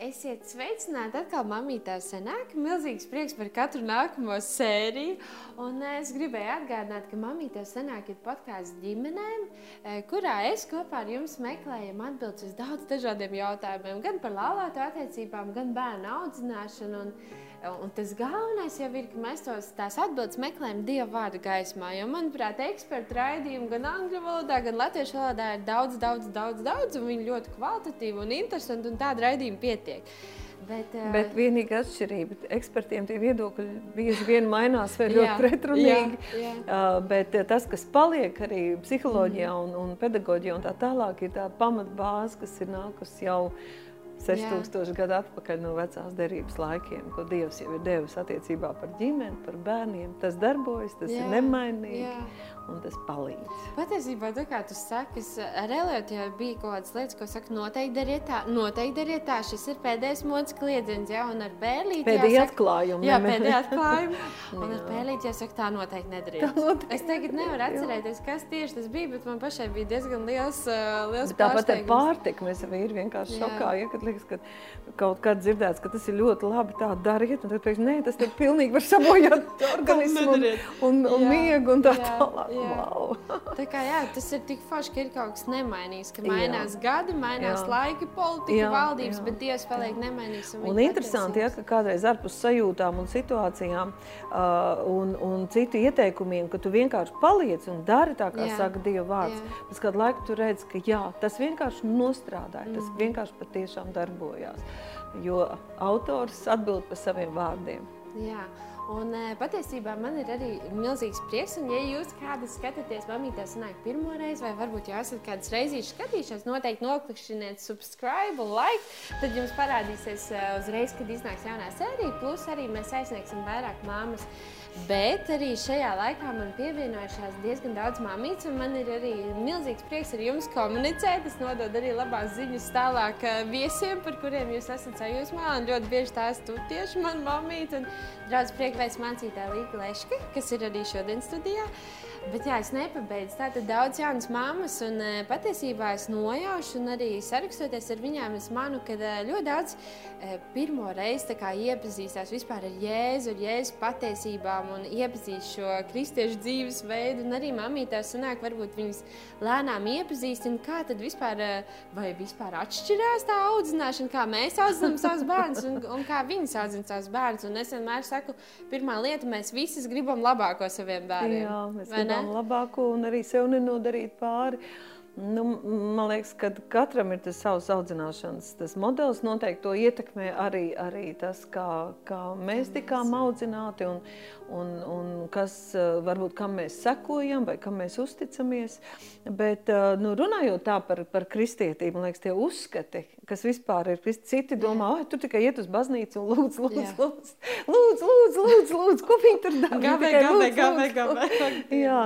Esiet sveicināti atkal, mamītā senāk. Milzīgs prieks par katru nākamo sēriju. Un eh, es gribēju atgādināt, ka mamītā senāk ir podkāsts ģimenēm, eh, kurā es kopā ar jums meklēju atbildes uz daudz dažādiem jautājumiem. Gan par laulāto attiecībām, gan bērnu audzināšanu. Un, Un tas galvenais jau ir, ka mēs tos, tās atbildes meklējam Dieva vārda gaismā. Jo, manuprāt, ekspertu raidījumu gan angļu valodā, gan latviešu valodā ir daudz, daudz, daudz, daudz un viņi ļoti kvalitatīvi un interesanti, un tāda raidījuma pietiek. Bet, uh, bet vienīgā atšķirība ekspertiem tie viedokļi bieži vien mainās vai ļoti pretrunīgi. Jā, jā. Uh, bet tas, kas paliek arī psiholoģijā mm. un, un pedagoģijā un tā tālāk, ir tā pamatbāze, kas ir nākusi jau 6000 gadu atpakaļ no vecās derības laikiem, ko Dievs jau ir devis attiecībā par ģimeni, par bērniem. Tas darbojas, tas jā, ir nemainīgi. Jā un tas palīdz. Patiesībā, tā kā tu saki, ar Eliotu jau bija kaut kādas lietas, ko saka, noteikti dariet tā, noteikti dariet tā. Šis ir pēdējais modes kliedziens, jā, un ar bērlīti pēdējā atklājuma. Jā, pēdējā atklājuma. un ar bērlīti jāsaka, tā noteikti nedariet. Tā noteikti. Es tagad nevaru atcerēties, kas tieši tas bija, bet man pašai bija diezgan liels, uh, liels Tāpat ar pārtiku mēs vīri vienkārši šokā, ja, kad liekas, ka kaut kad dzirdēts, ka tas ir ļoti labi tā dariet, un tad pēc, nē, tas ir pilnīgi var sabojāt organismu un, un, un miegu un tā tālāk. Wow. tā kā, jā, tas ir tik forši, ka ir kaut kas nemainīgs, ka mainās jā. gadi, mainās jā. laiki, politika, jā, valdības, jā. bet Dievs paliek jā. nemainīgs. Un, un interesanti, ja, ka kādreiz ārpus sajūtām un situācijām uh, un, un citu ieteikumiem, ka tu vienkārši paliec un dari tā, kā jā. saka Dieva vārds. Jā. Pēc kādu laiku tu redz, ka jā, tas vienkārši nostrādāja, mm. tas vienkārši patiešām darbojās, jo autors atbild par saviem vārdiem. Jā. Un e, patiesībā man ir arī milzīgs prieks, un ja jūs kādu skatāties, mamītē sanāk pirmo reizi, vai varbūt jau esat kādas reizes skatījušies, noteikti noklikšķiniet subscribe un like, tad jums parādīsies e, uzreiz, kad iznāks jaunā sērija, plus arī mēs aizsniegsim vairāk māmas. Bet arī šajā laikā man pievienojušās diezgan daudz mamītes, un man ir arī milzīgs prieks ar jums komunicēt. Es nododu arī labās ziņas tālāk eh, viesiem, par kuriem jūs esat sajūsmā. Un ļoti bieži tās tu tieši man mamīte un draudz priekveids mācītāja Līga Leška, kas ir arī šodien studijā. Bet jā, es nepabeidzu. Tātad daudz jaunas mammas, un eh, patiesībā es nojaušu, un arī sarakstoties ar viņām, es manu, ka eh, ļoti daudz eh, pirmo reizi iepazīstās vispār ar Jēzu, ar Jēzus patiesībām un iepazīst šo kristiešu dzīvesveidu. Un arī mamītās sanāk, varbūt viņas lēnām iepazīstina, kā tad vispār, vai vispār atšķirās tā audzināšana, kā mēs audzinām savus bērnus un, un kā viņas audzina savus bērnus. Un es vienmēr saku, pirmā lieta, mēs visi gribam labāko saviem bērniem. Jā, darām labāko un arī sev nenodarīt pāri. Nu, man liekas, ka katram ir tas savs audzināšanas tas modelis. Noteikti to ietekmē arī, arī tas, kā, kā mēs tikām audzināti un, un, un kas varbūt kam mēs sekojam vai kam mēs uzticamies. Bet nu, runājot tā par, par kristietību, man liekas, tie uzskati, kas vispār ir kristi, citi domā, oh, tur tikai iet uz baznīcu un lūdz, lūdz, lūdz, lūdz, lūdz, lūdz, lūdz, ko viņi tur dara? Gabē, gabē, gabē, gabē. Jā.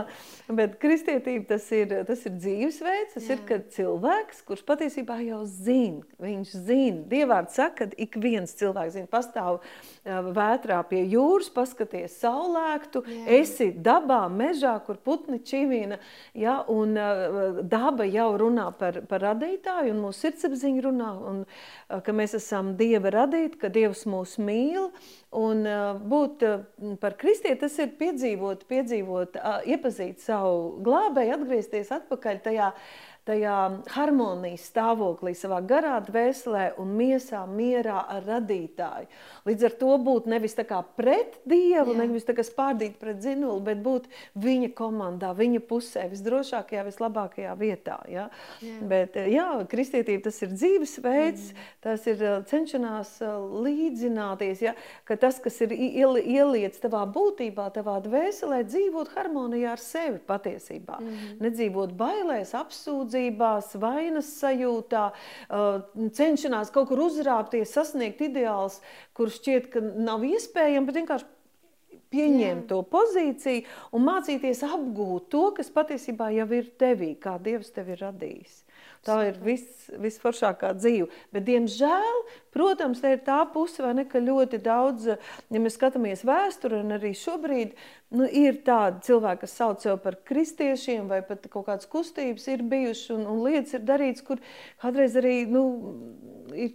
Bet kristietība tas ir, tas ir dzīvesveids, tas Jā. ir, kad cilvēks, kurš patiesībā jau zina, viņš zina, Dievārds saka, ka ik viens cilvēks zina, pastāv vētrā pie jūras, paskaties saulēktu, Jā. esi dabā, mežā, kur putni čivina, ja, un daba jau runā par, par radītāju, un mūsu sirdsapziņa runā, un ka mēs esam Dieva radīti, ka Dievs mūs mīl, Un uh, būt uh, par kristieti, tas ir piedzīvot, piedzīvot, uh, iepazīt savu glābēju, atgriezties atpakaļ tajā tajā harmonijas stāvoklī, savā garā, dvēselē un miesā, mierā ar radītāju. Līdz ar to būt nevis tā kā pret Dievu, jā. nevis tā kā spārdīt pret zinuli, bet būt viņa komandā, viņa pusē, visdrošākajā, vislabākajā vietā. Ja? Jā. Bet, jā, kristietība tas ir dzīvesveids, mm. tas ir cenšanās līdzināties, ja? ka tas, kas ir ieliets tavā būtībā, tavā dvēselē, dzīvot harmonijā ar sevi patiesībā. Mm. Nedzīvot bailēs, apsūdzēt, apsūdzībās, vainas sajūtā, cenšanās kaut kur uzrāpties, sasniegt ideāls, kurš šķiet, ka nav iespējams, bet vienkārši pieņemt Jā. to pozīciju un mācīties apgūt to, kas patiesībā jau ir tevī, kā Dievs tevi ir radījis. Tā ir vis, visforšākā dzīve. Bet, diemžēl, protams, tā ir tā puse, ne, ka ļoti daudz, ja mēs skatāmies vēsturē, un arī šobrīd nu, ir tādi cilvēki, kas sauc sev par kristiešiem, vai pat kaut kādas kustības ir bijušas, un, un lietas ir darītas, kur kādreiz arī nu, ir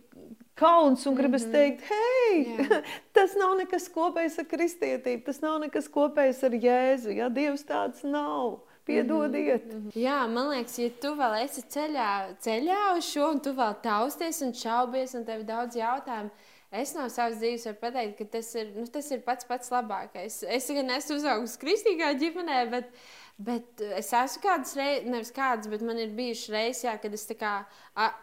kauns un gribas mm -hmm. teikt, hei, yeah. tas nav nekas kopējs ar kristietību, tas nav nekas kopējs ar Jēzu. Ja Dievs tāds nav. Piedodiet. Mm -hmm. Jā, man liekas, ja tu vēl esi ceļā, ceļā uz šo, un tu vēl tausties un šaubies, un tev ir daudz jautājumu, Es no savas dzīves varu pateikt, ka tas ir, nu, tas ir pats pats labākais. Es gan esmu uzaugusi kristīgā ģimenē, bet Bet es esmu kādas reizes, nevis kādas, bet man ir bijušas reizes, jā, kad es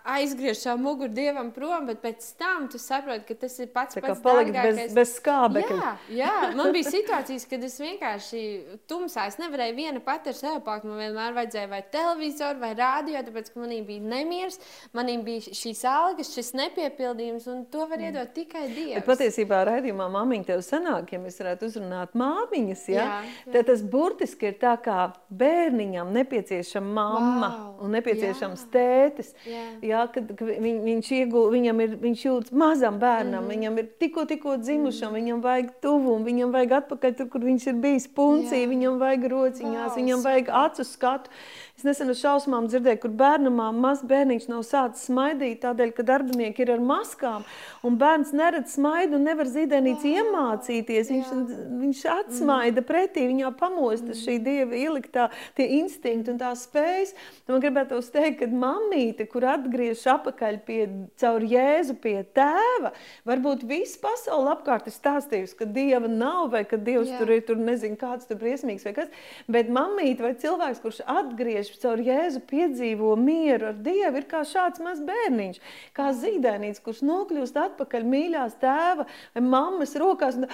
aizgriežu savu muguru dievam prom, bet pēc tam tu saproti, ka tas ir pats pats dārgākais. Bez, bez skābekļa. Jā, jā, man bija situācijas, kad es vienkārši tumsā, es nevarēju viena pati ar sevi palikt. Man vienmēr vajadzēja vai televizoru vai rādio, tāpēc, ka manī bija nemieris, manī bija šīs algas, šis nepiepildījums, un to var iedot mm. tikai Dievs. Bet patiesībā raidījumā māmiņa tev sanāk, ja mēs varētu uzrunāt māmiņas, ja? jā, jā. tad tas burtiski ir tā kā bērniņam nepieciešama mamma wow. un nepieciešams jā. tētis. Jā. Jā, kad, viņ, viņš, iegul, viņam ir, viņš jūtas mazam bērnam, mm. viņam ir tikko, tikko dzimušam, mm. viņam vajag tuvumu, viņam vajag atpakaļ tur, kur viņš ir bijis puncī, jā. viņam vajag rociņās, wow, viņam vajag acu skatu. Es nesen uz šausmām dzirdēju, kur bērnam mazs bērniņš nav sācis smaidīt tādēļ, ka darbinieki ir ar maskām, un bērns neredz smaidu un nevar zīdainīts iemācīties. Viņš, viņš atsmaida mm. pretī, viņā pamosta mm. šī dieva ieliktā tie instinkti un tās spējas. Man gribētu teikt, ka mamīte, kur atgriež apakaļ pie, caur Jēzu pie tēva, varbūt visu pasauli apkārt ir stāstījusi, ka dieva nav vai ka dievs Jā. tur ir, tur nezinu, kāds tur briesmīgs vai kas, bet mamīte vai cilvēks, kurš atgriež kristieši caur Jēzu piedzīvo mieru ar Dievu, ir kā šāds mazs bērniņš, kā zīdainīts, kurš nokļūst atpakaļ mīļās tēva vai mammas rokās. Un,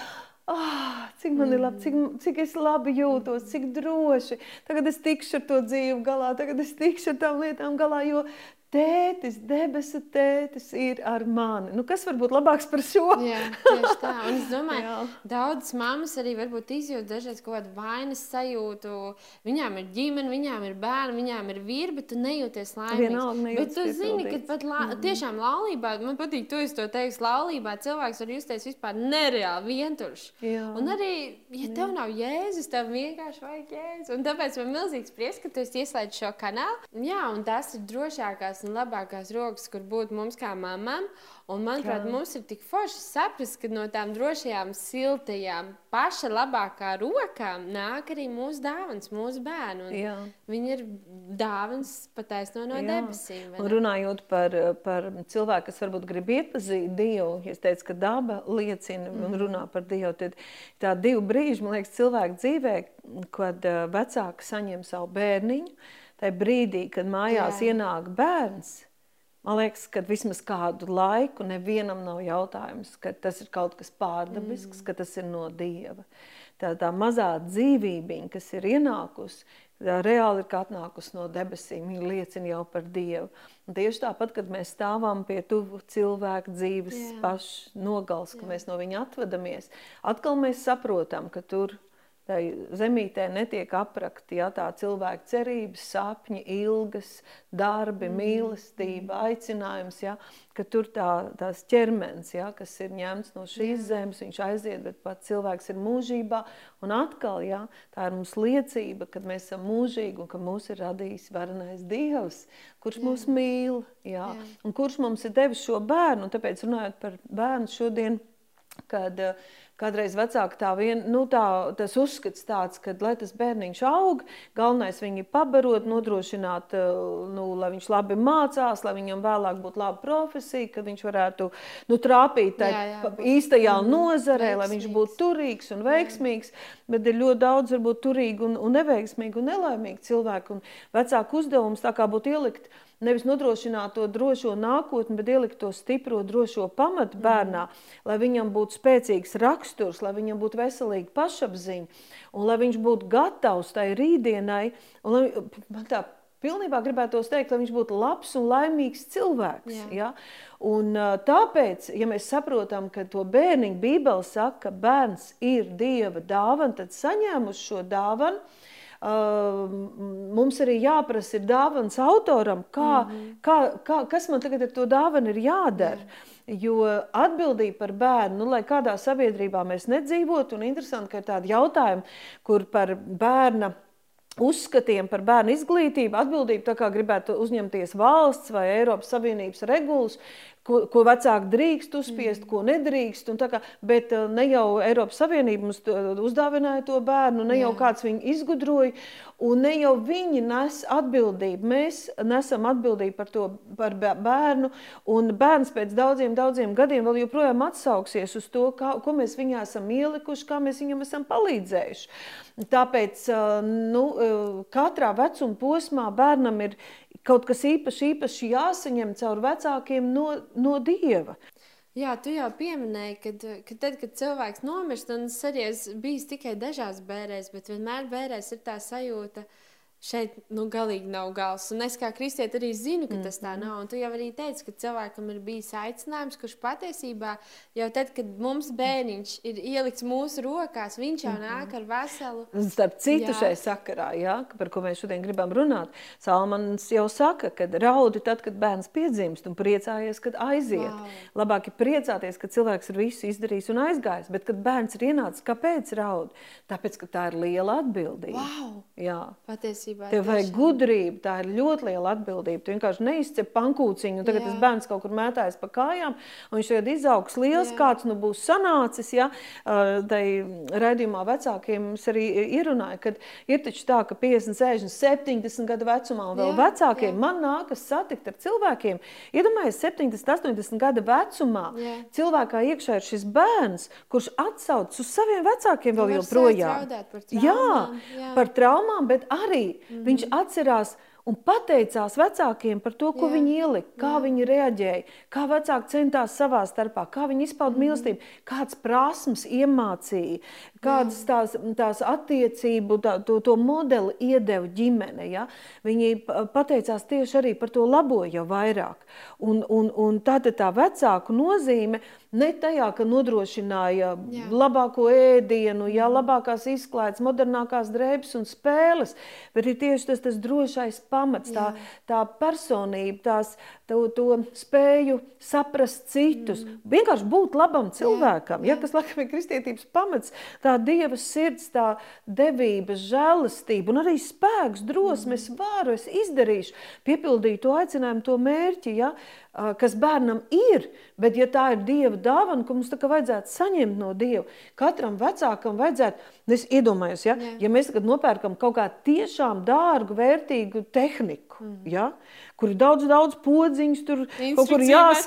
Oh, cik man ir labi, cik, cik es labi jūtos, cik droši. Tagad es tikšu ar to dzīvi galā, tagad es tikšu ar tām lietām galā, jo Tētis, debesu tētis ir ar mani. Nu, kas var būt labāks par šo? Jā, tieši tā. Un es domāju, daudzas mammas arī varbūt izjūt dažreiz kaut kādu vainas sajūtu. Viņām ir ģimene, viņām ir bērni, viņām ir vīri, bet tu nejūties laimīgs. Bet tu zini, ka pat la, mm. tiešām laulībā, man patīk, tu esi to teiks, laulībā cilvēks var justies vispār nereāli vientuļš. Un arī, ja tev Jā. nav jēzus, tev vienkārši vajag jēzus. Un tāpēc man milzīgs prieks, ka tu esi ieslēdz šo kanālu. Jā, un tas ir drošākās un labākās rokas, kur būt mums kā mamām. Un, manuprāt, Jā. mums ir tik forši saprast, ka no tām drošajām, siltajām, paša labākā rokām nāk arī mūsu dāvāns, mūsu bērnu. Viņi ir dāvāns pataisno no Jā. debesīm. Un runājot par, par cilvēku, kas varbūt grib iepazīt Dievu, ja es teicu, ka daba liecina mm. un mhm. runā par Dievu, tad tā divi brīži, man liekas, cilvēku dzīvē, kad vecāki saņem savu bērniņu, tajā brīdī, kad mājās Jā. ienāk bērns, man liekas, ka vismaz kādu laiku nevienam nav jautājums, ka tas ir kaut kas pārdabisks, mm. ka tas ir no Dieva. Tā, tā mazā dzīvībiņa, kas ir ienākusi, reāli ir atnākusi no debesīm, viņa liecina jau par Dievu. Un tieši tāpat, kad mēs stāvam pie tuvu cilvēku dzīves pašas nogals, ka Jā. mēs no viņa atvadamies, atkal mēs saprotam, ka tur tai zemītē netiek aprakti ja, tā cilvēka cerības, sapņi, ilgas, darbi, mm. mīlestība, aicinājums, ja, ka tur tā, tās ķermenis, ja, kas ir ņemts no šīs Jā. zemes, viņš aiziet, bet pat cilvēks ir mūžībā. Un atkal, ja, tā ir mums liecība, ka mēs esam mūžīgi un ka mūs ir radījis varenais Dievs, kurš Jā. mūs mīl, ja, Jā. un kurš mums ir devis šo bērnu. Un tāpēc runājot par bērnu šodien, kad uh, Kādreiz vecāki tā vien, nu tā, tas uzskats tāds, ka, lai tas bērniņš aug, galvenais viņu pabarot, nodrošināt, eh, nu, lai viņš labi mācās, lai viņam vēlāk būtu laba profesija, ka viņš varētu nu, trāpīt tā īstajā mm, nozarē, veiksmīgs. lai viņš būtu turīgs un veiksmīgs, bet ir ļoti daudz varbūt turīgi un, un neveiksmīgi un nelaimīgi cilvēki. Un vecāku uzdevums tā kā būtu ielikt nevis nodrošināt to drošo nākotni, bet ielikt to stipro, drošo pamatu mhm. bērnā, mm. lai viņam būtu spēcīgs raksturs, lai viņam būtu veselīga pašapziņa un lai viņš būtu gatavs tai rītdienai. Un, lai, man tā pilnībā gribētos teikt, lai viņš būtu labs un laimīgs cilvēks. Jā. Ja? Un, tāpēc, ja mēs saprotam, ka to bērniņu Bībele saka, ka bērns ir Dieva dāvana, tad saņēmuši šo dāvanu, mums arī jāprasa ir dāvans autoram, kā, mm -hmm. kā, kā, kas man tagad ar to dāvanu ir jādara. Jā. Jo atbildība par bērnu, nu, lai kādā sabiedrībā mēs nedzīvotu, un interesanti, ka ir tādi jautājumi, kur par bērna uzskatiem par bērnu izglītību atbildību tā kā gribētu uzņemties valsts vai Eiropas Savienības regulas, ko, ko vecāki drīkst uzspiest, mm. ko nedrīkst. Kā, bet uh, ne jau Eiropas Savienība mums uzdāvināja to bērnu, ne Jā. jau kāds viņu izgudroja, un ne jau viņi nes atbildību. Mēs nesam atbildību par to par bērnu, un bērns pēc daudziem, daudziem gadiem vēl joprojām atsauksies uz to, kā, ko mēs viņā esam ielikuši, kā mēs viņam esam palīdzējuši. Tāpēc uh, nu, katrā vecuma posmā bērnam ir kaut kas īpaši, īpaši jāsaņem caur vecākiem no, no dieva. Jā, tu jau pieminēji, ka, ka tad, kad cilvēks nomirst, un es arī esmu bijis tikai dažās bērēs, bet vienmēr bērēs ir tā sajūta, ka šeit nu, galīgi nav gals. Un es kā kristieti arī zinu, ka tas tā mhm. nav. Un tu jau arī teici, ka cilvēkam ir bijis aicinājums, kurš patiesībā jau tad, kad mums bērniņš ir ielikts mūsu rokās, viņš jau nāk mhm. ar veselu. Starp citu, jā. šai sakarā, jā, par ko mēs šodien gribam runāt, Salmans jau saka, ka raudi tad, kad bērns piedzimst un priecājies, kad aiziet. Wow. Labāk ir priecāties, ka cilvēks ir visu izdarījis un aizgājis, bet kad bērns ir ienācis, kāpēc raud? Tāpēc, ka tā ir liela atbildība. Wow. Jā. Patiesībā patiesībā. Tev vajag gudrību, tā ir ļoti liela atbildība. Tu vienkārši neizcep pankūciņu, un tagad Jā. tas bērns kaut kur mētājas pa kājām, un viņš tagad izaugs liels, Jā. kāds nu būs sanācis. Ja? Tai raidījumā vecākiem mums arī ierunāja, ka ir taču tā, ka 50, 60, 70 gadu vecumā un vēl Jā. vecākiem Jā. man nākas satikt ar cilvēkiem. Iedomājies, 70, 80 gadu vecumā Jā. cilvēkā iekšā ir šis bērns, kurš atsauc uz saviem vecākiem vēl joprojām. Par traumām, jā, jā, par traumām, bet arī Mm. Viņš atcerās un pateicās vecākiem par to, ko jā, viņi ielika, kā jā. viņi reaģēja, kā vecāki centās savā starpā, kā viņi izpauda mm. mīlestību, kādas prasmes iemācīja, kādas tās, tās attiecību, tā, to, to modeli iedeva ģimene. Ja? Viņi pateicās tieši arī par to labo jau vairāk. Un, un, un tāda tā vecāku nozīme ne tajā, ka nodrošināja Jā. labāko ēdienu, jā, labākās izklaides, modernākās drēbes un spēles, bet ir tieši tas, tas drošais pamats, Jā. tā, tā personība, tās, to, to spēju saprast citus, mm. vienkārši būt labam cilvēkam, Jā. Ja, kas laikam ir kristietības pamats, tā dieva sirds, tā devība, žēlastība un arī spēks, drosme, mm. es varu, es izdarīšu, piepildīju to aicinājumu, to mērķi, ja, kas bērnam ir, bet ja tā ir Dieva dāvana, ko mums tā kā vajadzētu saņemt no Dieva, katram vecākam vajadzētu, nu, es iedomājos, ja, Jā. ja mēs tagad nopērkam kaut kā tiešām dārgu, vērtīgu tehniku, mm. ja, kur ir daudz, daudz podziņas, tur kaut kur jās,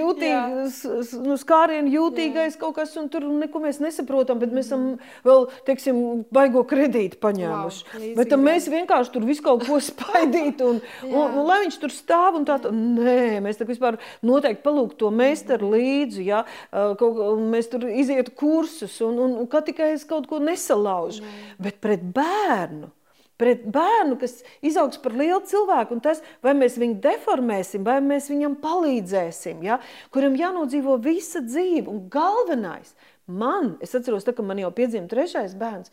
jūtīgs, nu, skārien jūtīgais Jā. kaut kas, un tur neko mēs nesaprotam, bet mēs esam vēl, teiksim, baigo kredītu paņēmuši. Wow, bet tam mēs vienkārši tur visu kaut ko spaidīt, un, un, un, un lai viņš tur stāv, un tā, tā nē, mēs tā vispār noteikti palūk to meistaru līdzi, ja, kaut, mēs tur izietu kursus, un, un, un kā tikai es kaut ko nesalaužu, bet pret bērnu, pret bērnu, kas izaugs par lielu cilvēku, un tas, vai mēs viņu deformēsim, vai mēs viņam palīdzēsim, ja? kuram jānodzīvo visa dzīve. Un galvenais, man, es atceros, tā, ka man jau piedzima trešais bērns,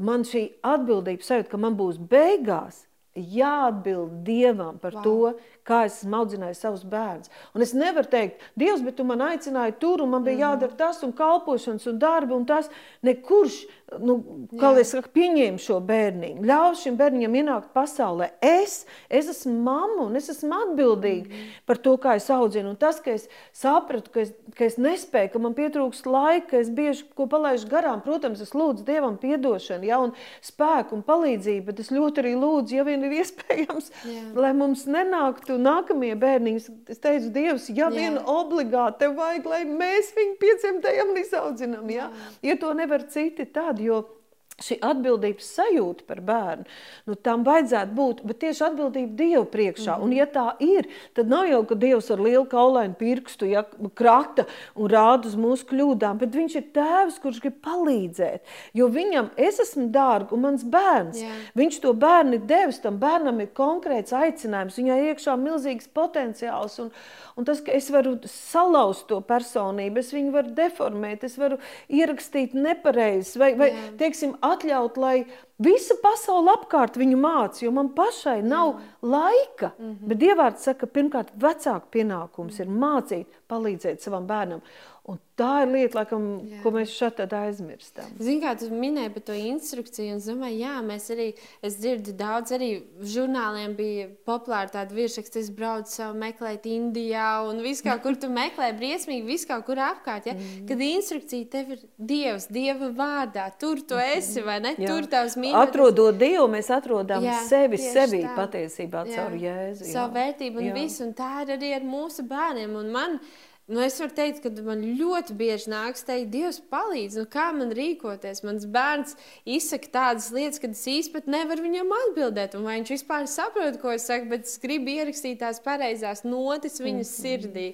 man šī atbildība sajūta, ka man būs beigās jāatbild Dievam par wow. to, kā es esmu audzinājis savus bērnus. Un es nevaru teikt, Dievs, bet tu man aicināji tur, un man bija mm. jādara tas, un kalpošanas, un darbi, un tas. Nekurš, nu, kā lai es saku, pieņēma šo bērniņu, ļauj šim bērniņam ienākt pasaulē. Es, es esmu mamma, un es esmu atbildīga mm. par to, kā es audzinu. Un tas, ka es sapratu, ka es, ka es nespēju, ka man pietrūkst laika, ka es bieži ko palaidu garām, protams, es lūdzu Dievam piedošanu, ja, un spēku un palīdzību, bet es ļoti arī lūdzu, ja vien ir iespējams, Jā. lai mums nenāktu nākamie bērniņi, es teicu, Dievs, ja Jā. vien obligāti tev vajag, lai mēs viņu piedzemdējam un izaudzinām, ja? ja to nevar citi tad, jo šī atbildības sajūta par bērnu, nu, tam vajadzētu būt, bet tieši atbildība Dievu priekšā. Mm -hmm. Un ja tā ir, tad nav jau, ka Dievs ar lielu kaulainu pirkstu ja, krata un rāda uz mūsu kļūdām, bet viņš ir tēvs, kurš grib palīdzēt. Jo viņam, es esmu dārga un mans bērns, yeah. viņš to bērnu ir devis, tam bērnam ir konkrēts aicinājums, viņai iekšā milzīgs potenciāls un, un tas, ka es varu salauzt to personību, es viņu varu deformēt, es varu ierakstīt nepareizi vai, vai yeah. teiksim, atļaut, lai Visa pasaule apkārt viņu māca, jo man pašai nav Jā. laika. Mm -hmm. Bet Dievārds saka, pirmkārt, vecāku pienākums mm ir mācīt, palīdzēt savam bērnam. Un tā ir lieta, laikam, jā. ko mēs šeit aizmirstam. Ziniet, kā tu minēji par to instrukciju, un es domāju, jā, mēs arī, es dzirdu daudz, arī žurnāliem bija populāri tādi virsraksti, es braucu savu meklēt Indijā, un viss kā, kur tu meklē, briesmīgi, viss kā, kur apkārt, ja? Mm. Kad instrukcija tev ir Dievs, Dieva vārdā, tur tu esi, vai ne? Jā. Tur tavs mīļākais. Atrodot Dievu, mēs atrodam jā, sevi, sevi tā. patiesībā caur Jēzu. Savu vērtību un jā. visu, un tā ir arī ar mūsu bērniem, un man, Nu, es varu teikt, ka man ļoti bieži nāks teikt, Dievs, palīdz, nu, kā man rīkoties. Mans bērns izsaka tādas lietas, ka es īstenībā nevaru viņam atbildēt, un vai viņš vispār saprot, ko es saku, bet es gribu ierakstīt tās pareizās notis viņa mm -hmm. sirdī.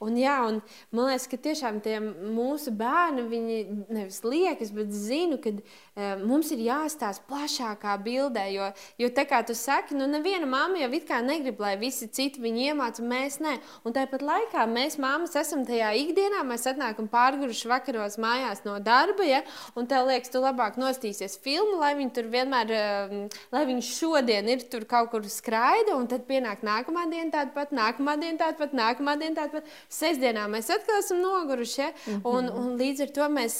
Un, jā, un man liekas, ka tiešām tie mūsu bērni, viņi nevis liekas, bet zinu, ka uh, mums ir jāstāsta plašākā bildē. Jo, jo tā kā tu saki, nu neviena mamma jau it kā negrib, lai visi citi viņu iemāca, mēs ne. Un tāpat laikā mēs mammas esam tajā ikdienā, mēs atnākam pārguruši vakaros mājās no darba, ja, un tev liekas, tu labāk nostīsies filmu, lai viņi tur vienmēr, uh, lai viņi šodien ir tur kaut kur skraida, un tad pienāk nākamā diena tāda pat, nākamā diena tāda pat, nākamā diena tāda pat sestdienā mēs atkal esam noguruši. Ja? Mm -hmm. un, un līdz ar to mēs,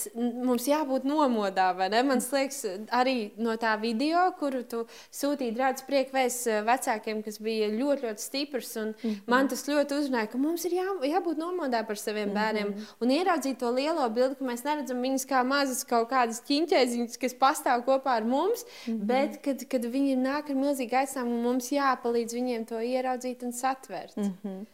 mums jābūt nomodā. Man liekas, arī no tā video, kuru tu sūtīji draugs priekvēs eh, vecākiem, kas bija ļoti, ļoti stiprs. Mm -hmm. Man tas ļoti uzrunāja, ka mums ir jā, jābūt nomodā par saviem mm -hmm. bērniem un ieraudzīt to lielo bildi, ka mēs neredzam viņus kā mazas kaut kādas ķīņķēziņas, kas pastāv kopā ar mums, mm -hmm. bet kad, kad viņi nāk ar milzīgu aizsākumu, mums jāpalīdz viņiem to ieraudzīt un satvert. Mm -hmm.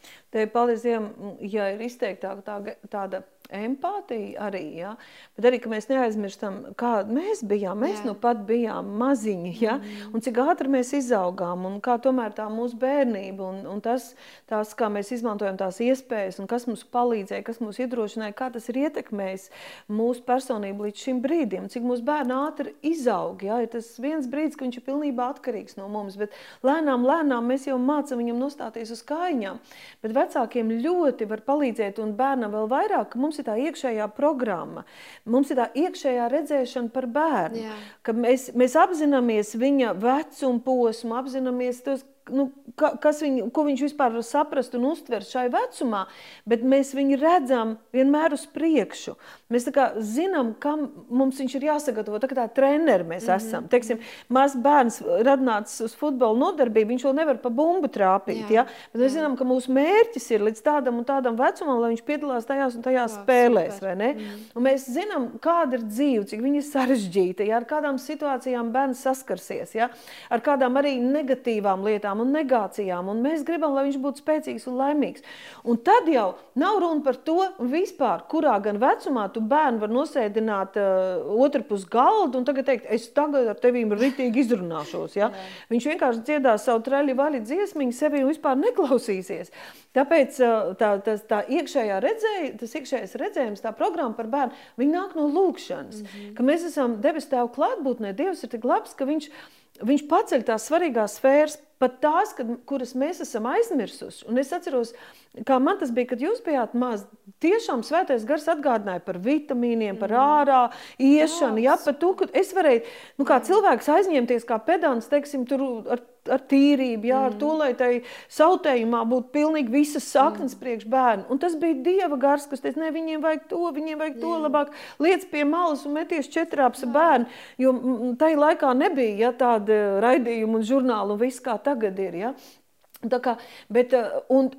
Paldies Dievam, ja ir izteiktāka tā, tāda empātija arī, ja? bet arī, ka mēs neaizmirstam, kāda mēs bijām. Mēs jā. nu pat bijām maziņi, ja? mm. un cik ātri mēs izaugām, un kā tomēr tā mūsu bērnība, un, un tas, tās, kā mēs izmantojam tās iespējas, un kas mums palīdzēja, kas mums iedrošināja, kā tas ir ietekmējis mūsu personību līdz šim brīdim, cik mūsu bērni ātri izaug. Ja? Ir tas viens brīdis, ka viņš ir pilnībā atkarīgs no mums, bet lēnām, lēnām mēs jau mācam viņam nostāties uz kājām. Bet vecākiem ļoti var palīdzēt, un bērnam vēl vairāk, ka mums ir tā iekšējā programma, mums ir tā iekšējā redzēšana par bērnu. Jā. Ka mēs, mēs apzināmies viņa vecuma posmu, apzināmies tos nu, ka, kas viņu, ko viņš vispār saprast un uztvert šai vecumā, bet mēs viņu redzam vienmēr uz priekšu. Mēs zinām, kam mums viņš ir jāsagatavo. Tā kā tā treneri mēs mm -hmm. esam. Teiksim, mazs bērns ir atnācis uz futbola nodarbību, viņš vēl nevar pa bumbu trāpīt. Jā. Ja? Bet mēs zinām, ka mūsu mērķis ir līdz tādam un tādam vecumam, lai viņš piedalās tajās un tajās Jā, spēlēs. Mm. Un mēs zinām, kāda ir dzīve, cik viņa ir sarežģīta, ja? ar kādām situācijām bērns saskarsies, ja? ar kādām arī negatīvām lietām bailēm un negācijām, un mēs gribam, lai viņš būtu spēcīgs un laimīgs. Un tad jau nav runa par to vispār, kurā gan vecumā tu bērnu var nosēdināt uh, otru pus galdu un tagad teikt, es tagad ar tevīm ritīgi izrunāšos. Ja? Viņš vienkārši dziedās savu traļi vaļi dziesmiņu, sevi vispār neklausīsies. Tāpēc uh, tā, tā, tā iekšējā redzēja, tas iekšējais redzējums, tā programma par bērnu, viņi nāk no lūkšanas. Mm -hmm. Ka mēs esam debes tēvu klātbūtnē, Dievs ir tik labs, ka viņš, viņš paceļ tās svarīgās sfēras pat tās, kad, kuras mēs esam aizmirsuši. Un es atceros, kā man tas bija, kad jūs bijāt maz. Tiešām svētais gars atgādināja par vitamīniem, par mm. ārā iešanu, jā, par to, ka es varēju, nu kā cilvēks aizņemties kā pedants, teiksim, tur ar, ar tīrību, jā, ar to, mm. lai tai sautējumā būtu pilnīgi visas saknes mm. priekš bērnu. Un tas bija Dieva gars, kas teica, ne, viņiem vajag to, viņiem vajag to, labāk liec pie malas un meties četrāps bērnu, jo tai laikā nebija, ja, tāda raidījuma un žurnāla un viss kā tagad ir, ja. Tā kā, bet, un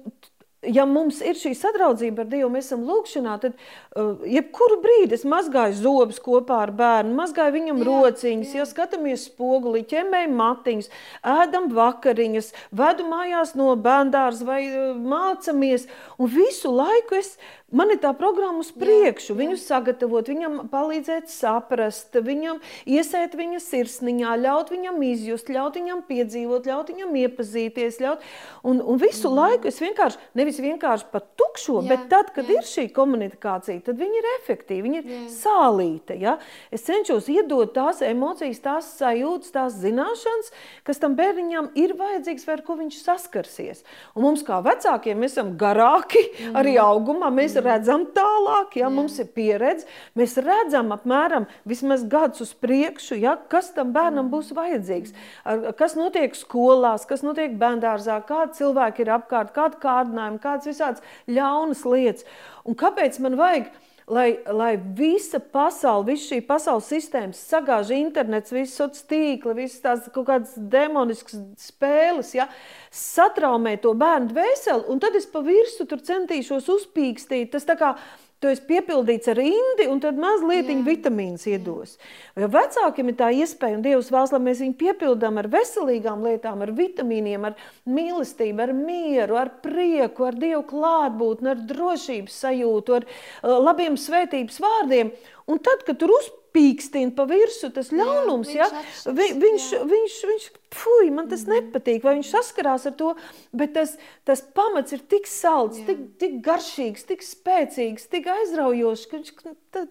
ja mums ir šī sadraudzība ar Dievu, mēs esam lūkšanā, tad uh, jebkuru brīdi es mazgāju zobus kopā ar bērnu, mazgāju viņam jā, rociņas, jā. ja skatāmies spogulī, ķemmēju matiņas, ēdam vakariņas, vedu mājās no bērndārs vai uh, mācamies, un visu laiku es Man ir tā programma uz priekšu, jā, jā. viņu sagatavot, viņam palīdzēt saprast, viņam iesēt viņa sirsniņā, ļaut viņam izjust, ļaut viņam piedzīvot, ļaut viņam iepazīties. Ļaut, un, un visu mm. laiku es vienkārši, nevis vienkārši pat tukšo, Jā, bet tad, kad jā. ir šī komunikācija, tad viņi ir efektīvi, viņi ir Jā. sālīta. Ja? Es cenšos iedot tās emocijas, tās sajūtas, tās zināšanas, kas tam bērniņam ir vajadzīgs vai ar ko viņš saskarsies. Un mums kā vecākiem mēs esam garāki, arī augumā mēs. Redzam tālāk, ja? mums ir pieredze, mēs redzam apmēram vismaz gadus uz priekšu, ja? kas tam bērnam būs vajadzīgs, ar, kas notiek skolās, kas notiek bērndārzā, kādi cilvēki ir apkārt, kādi kārdinājumi, kādas visādas ļaunas lietas. Un kāpēc man vajag, lai, lai visa pasaule, visa šī pasaules sistēma sagāž internets, visas sociālās tīkli, visas tās kaut kādas demoniskas spēles, ja, satraumē to bērnu dvēseli, un tad es pa virsu tur centīšos uzpīkstīt. Tas tā kā Tu esi piepildīts ar indi, un tad mazliet vitamīnas iedos. Jo vecākiem ir tā iespēja, un Dievs vēlas, lai mēs viņu piepildām ar veselīgām lietām, ar vitamīniem, ar mīlestību, ar mieru, ar prieku, ar Dievu klātbūtni, ar drošības sajūtu, ar uh, labiem svētības vārdiem. Un tad, kad tur uzpīkstina pa virsmu tas ļaunums, viņš ja, vi, viņš, jā. viņš, viņš, fuj, man tas nepatīk, vai viņš saskarās ar to, bet tas, tas pamats ir tik salds, tik, tik garšīgs, tik spēcīgs, tik aizraujošs, ka viņš tad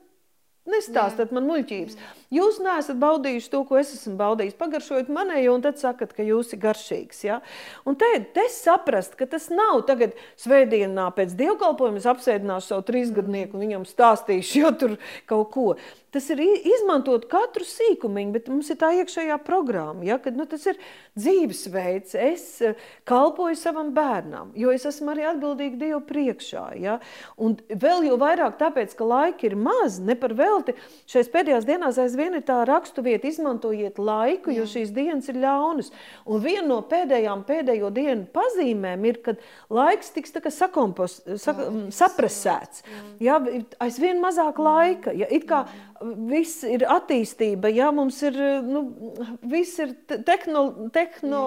nestāstat man muļķības. Jūs neesat baudījuši to, ko es esmu baudījis. Pagaršojot manējo, un tad sakat, ka jūs esat garšīgs. Ja? Un te, te saprast, ka tas nav tagad svētdienā pēc dievkalpojuma, es apsēdināšu savu trīsgadnieku un viņam stāstīšu, jo tur kaut ko. Tas ir izmantot katru sīkumiņu, bet mums ir tā iekšējā programma, ja? kad nu, tas ir dzīvesveids. Es eh, kalpoju savam bērnam, jo es esmu arī atbildīga Dievu priekšā. Ja? Un vēl jau vairāk tāpēc, ka laika ir maz, ne par velti. Šais pēdējās dienās aizvien ir tā raksturvieta, izmantojiet laiku, jo šīs dienas ir ļaunas. Un viena no pēdējām pēdējo dienu pazīmēm ir, kad laiks tiks tā kā sakompos, saka, mm, saprasēts. Ja? Aizvien mazāk laika. Ja? It kā viss ir attīstība, ja mums ir, nu, viss ir te- tehno, tehno,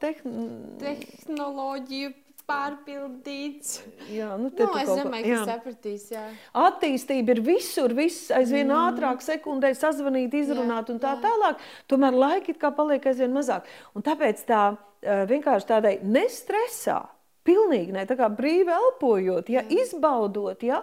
tehno, Tehnoloģiju pārpildīts. jā, nu, Nu, es domāju, ka jā. sapratīs. Jā. Attīstība ir visur, viss aizvien mm. ātrāk, sekundē sazvanīt, izrunāt un tā tālāk. Tomēr laika it kā paliek aizvien mazāk. Un tāpēc tā eh, vienkārši tādai nestresā, pilnīgi ne, tā kā brīvi elpojot, ja, izbaudot, ja,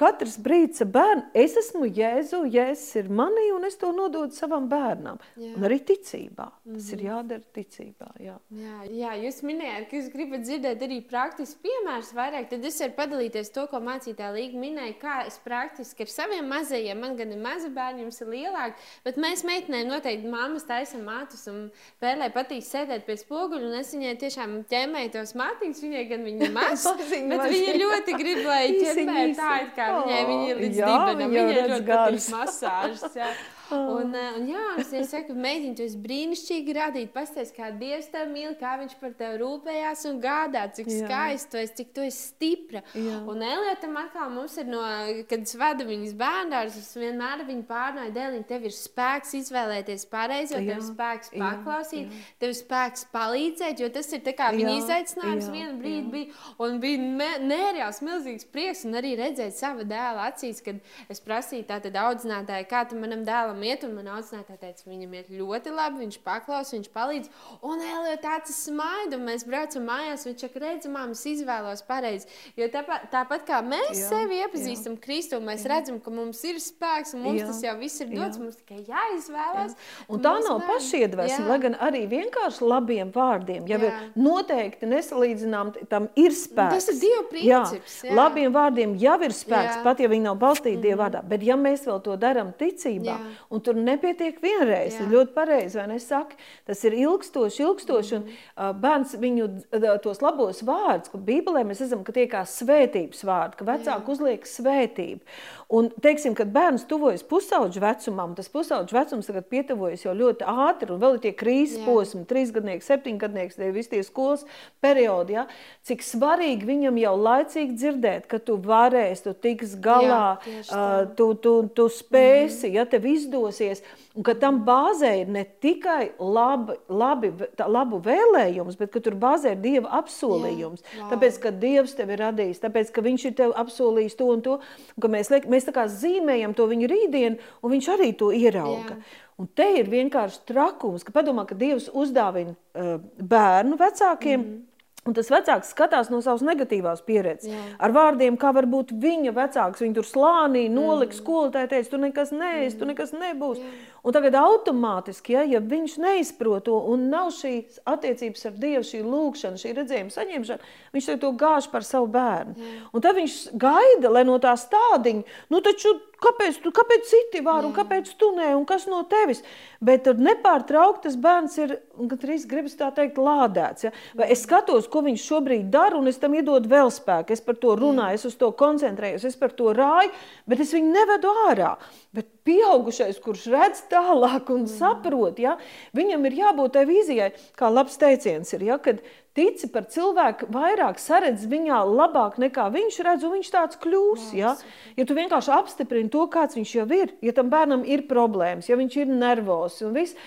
katrs brīdis ar bērnu, es esmu Jēzu, Jēzus ir manī un es to nododu savam bērnam. Jā. Un arī ticībā. Tas ir jādara ticībā, jā. Jā, jā, jūs minējāt, ka jūs gribat dzirdēt arī praktiskus piemērus vairāk. Tad es varu padalīties to, ko mācītāja Līga minēja, kā es praktiski ar saviem mazajiem, man gan ir mazi bērni, jums ir lielāki, bet mēs meitenēm noteikti māmas taisam matus un pērlē patīk sēdēt pie spoguļa, un es viņai tiešām ķemmēju tos matiņus, viņai gan viņi ir maz, bet viņa ļoti grib, lai īsi. tā, it kā viņai viņi ir līdz Jā, dibenam, viņai ļoti patīk masāžas. Jā. Un, eh, un jā, es saku, meitiņ, tu esi brīnišķīgi radīt. Pastāst, kā Dievs tev mīl, kā viņš par tevi rūpējās un gādā, cik Jā. skaisti tu esi, cik tu esi stipra. Jā. Un Elietam atkal mums ir no, kad es vedu viņas bērndārus, es vienmēr viņu pārnoju, dēliņ, tev ir spēks izvēlēties pareizo, tev ir Jā, spēks jā, paklausīt, tev ir spēks palīdzēt, jo tas ir tā kā viņa Jā, izaicinājums jā, vienu brīdi bija. Un bija nereāls, milzīgs prieks, un arī redzēt savu dēlu acīs, kad es prasīju tātad audzinātāju, kā tam manam dēlam iet, un man audzinātāja teica, viņam iet ļoti labi, viņš paklaus, viņš palīdz. Un Elio tāds smaida, un mēs braucam mājās, viņš saka, redz, māmas izvēlos pareizi. Jo tāpat, tāpat kā mēs Jā, sevi iepazīstam Kristu, mēs redzam, ka mums ir spēks, un mums Jā, tas jau viss ir dots, jā. mums tikai jāizvēlas. Un tā nav pašiedvesma, Jā. lai gan arī vienkārši labiem vārdiem jau ir Jā. noteikti nesalīdzinām, tam ir spēks. Tas ir Dieva princips, jā. Jā, labiem vārdiem jau ir spēks, Jā. pat ja viņi nav balstīti mm. Dieva vārdā. Bet ja mēs vēl to darām ticībā, Jā. Un tur nepietiek vienreiz, ir ļoti pareizi, vai nesaka, tas ir ilgstoši, ilgstoši, un uh, bērns viņu uh, tos labos vārdus, ka Bībelē mēs redzam, ka tie kā svētības vārdi, ka vecāki uzliek svētību. Un, teiksim, kad bērns tuvojas pusauģu vecumam, tas pusauģu vecums tagad pietuvojas jau ļoti ātri, un vēl ir tie krīzes posmi, trīsgadnieks, septiņgadnieks, tie visi tie skolas periodi, ja? cik svarīgi viņam jau laicīgi dzirdēt, ka tu varēsi, tu tiks galā, Jā, tā. tu, tu, tu spēsi, ja tev izdosies, un ka tam bāzē ir ne tikai labi, labi, tā, labu vēlējums, bet ka tur bāzē ir Dieva apsolījums. Jā, vau. Tāpēc, ka Dievs tev ir radījis, tāpēc, ka Viņš ir tev apsolījis to un to, un ka mēs, liek, mēs tā kā zīmējam to viņa rītdienu, un Viņš arī to ierauga. Jā. Un te ir vienkārši trakums, ka padomā, ka Dievs uzdāvina uh, bērnu vecākiem. Mm. Un tas vecāks skatās no savas negatīvās pieredzes. Jā. Ar vārdiem, kā varbūt viņa vecāks, viņa tur slānī nolika mm. skolotāji, teica, tu nekas neesi, mm. tu nekas nebūs. Jā. Un tagad automātiski, ja, ja viņš neizprot to un nav šīs attiecības ar Dievu, šī lūkšana, šī redzējuma saņemšana, viņš to gāž par savu bērnu. Jā. Un tad viņš gaida, lai no tā stādiņa, nu taču Kāpēc, tu, kāpēc citi var un kāpēc tu nē, un kas no tevis? Bet tur nepārtraukti tas bērns ir, gandrīz gribas tā teikt, lādēts. Ja? Vai es skatos, ko viņš šobrīd dara, un es tam iedodu vēl spēku. Es par to runāju, es uz to koncentrējos, es par to rāju, bet es viņu nevedu ārā. Bet pieaugušais, kurš redz tālāk un saprot, ja? viņam ir jābūt tai vīzijai, kā labs teiciens ir, ja? kad tici par cilvēku, vairāk saredz viņā labāk nekā viņš redz, un viņš tāds kļūs. Ja? ja tu vienkārši apstiprini to, kāds viņš jau ir, ja tam bērnam ir problēmas, ja viņš ir nervos un viss,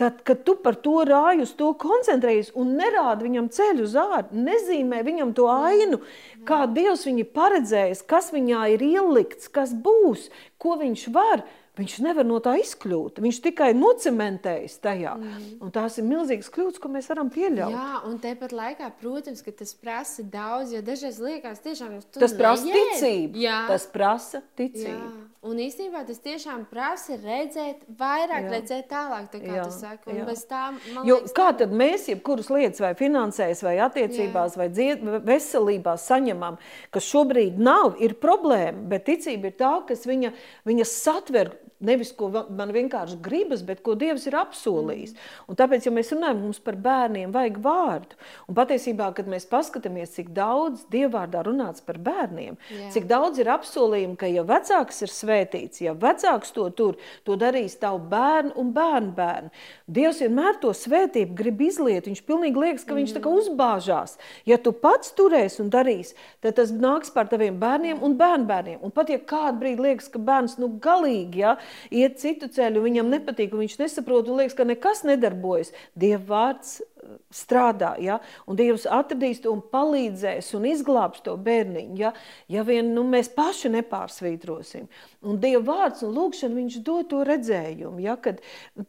Tad, kad tu par to rāji, uz to koncentrējies un nerādi viņam ceļu uz ārā, nezīmē viņam to ainu, kā Dievs viņu paredzējis, kas viņā ir ielikts, kas būs, ko viņš var, Viņš nevar no tā izkļūt. Viņš tikai nocementējas tajā. Mm. Tās ir milzīgas kļūdas, ko mēs varam pieļaut. Jā, un tāpat laikā, protams, tas prasa daudz, jo dažreiz liekas, tiešām tas prasa nejēd. ticību. Jā. Tas prasa ticību. Jā. Un īstenībā tas tiešām prasa redzēt, vairāk jā. redzēt tālāk, tā kā jā, tu saki. Un bez tā, jo liekas, kā tad mēs jebkuras lietas vai finansēs, vai attiecībās, jā. vai dzied, veselībā saņemam, kas šobrīd nav, ir problēma, bet ticība ir tā, kas viņa, viņa satver Nevis, ko man vienkārši gribas, bet ko Dievs ir apsolījis. Un tāpēc, ja mēs runājam, mums par bērniem vajag vārdu. Un patiesībā, kad mēs paskatāmies, cik daudz Dievvvārdā runāts par bērniem, Jā. cik daudz ir apsolījumi, ka ja vecāks ir svētīts, ja vecāks to tur, to darīs tavu bērnu un bērnu bērnu. Dievs vienmēr to svētību grib izliet. Viņš pilnīgi liekas, ka viņš tā kā mm. uzbāžās. Ja tu pats turēsi un darīsi, tad tas nāks par taviem bērniem un bērnbērniem. Un pat ja kādu brīdi liekas, ka bērns nu galīgi, ja, iet citu ceļu, viņam nepatīk, viņš nesaprot un liekas, ka nekas nedarbojas. Dieva vārds uh, strādā, ja? un Dievs atradīs to un palīdzēs un izglābs to bērniņu, ja, ja vien nu, mēs paši nepārsvītrosim. Un Dieva vārds un lūkšana, viņš dod to redzējumu, ja, kad,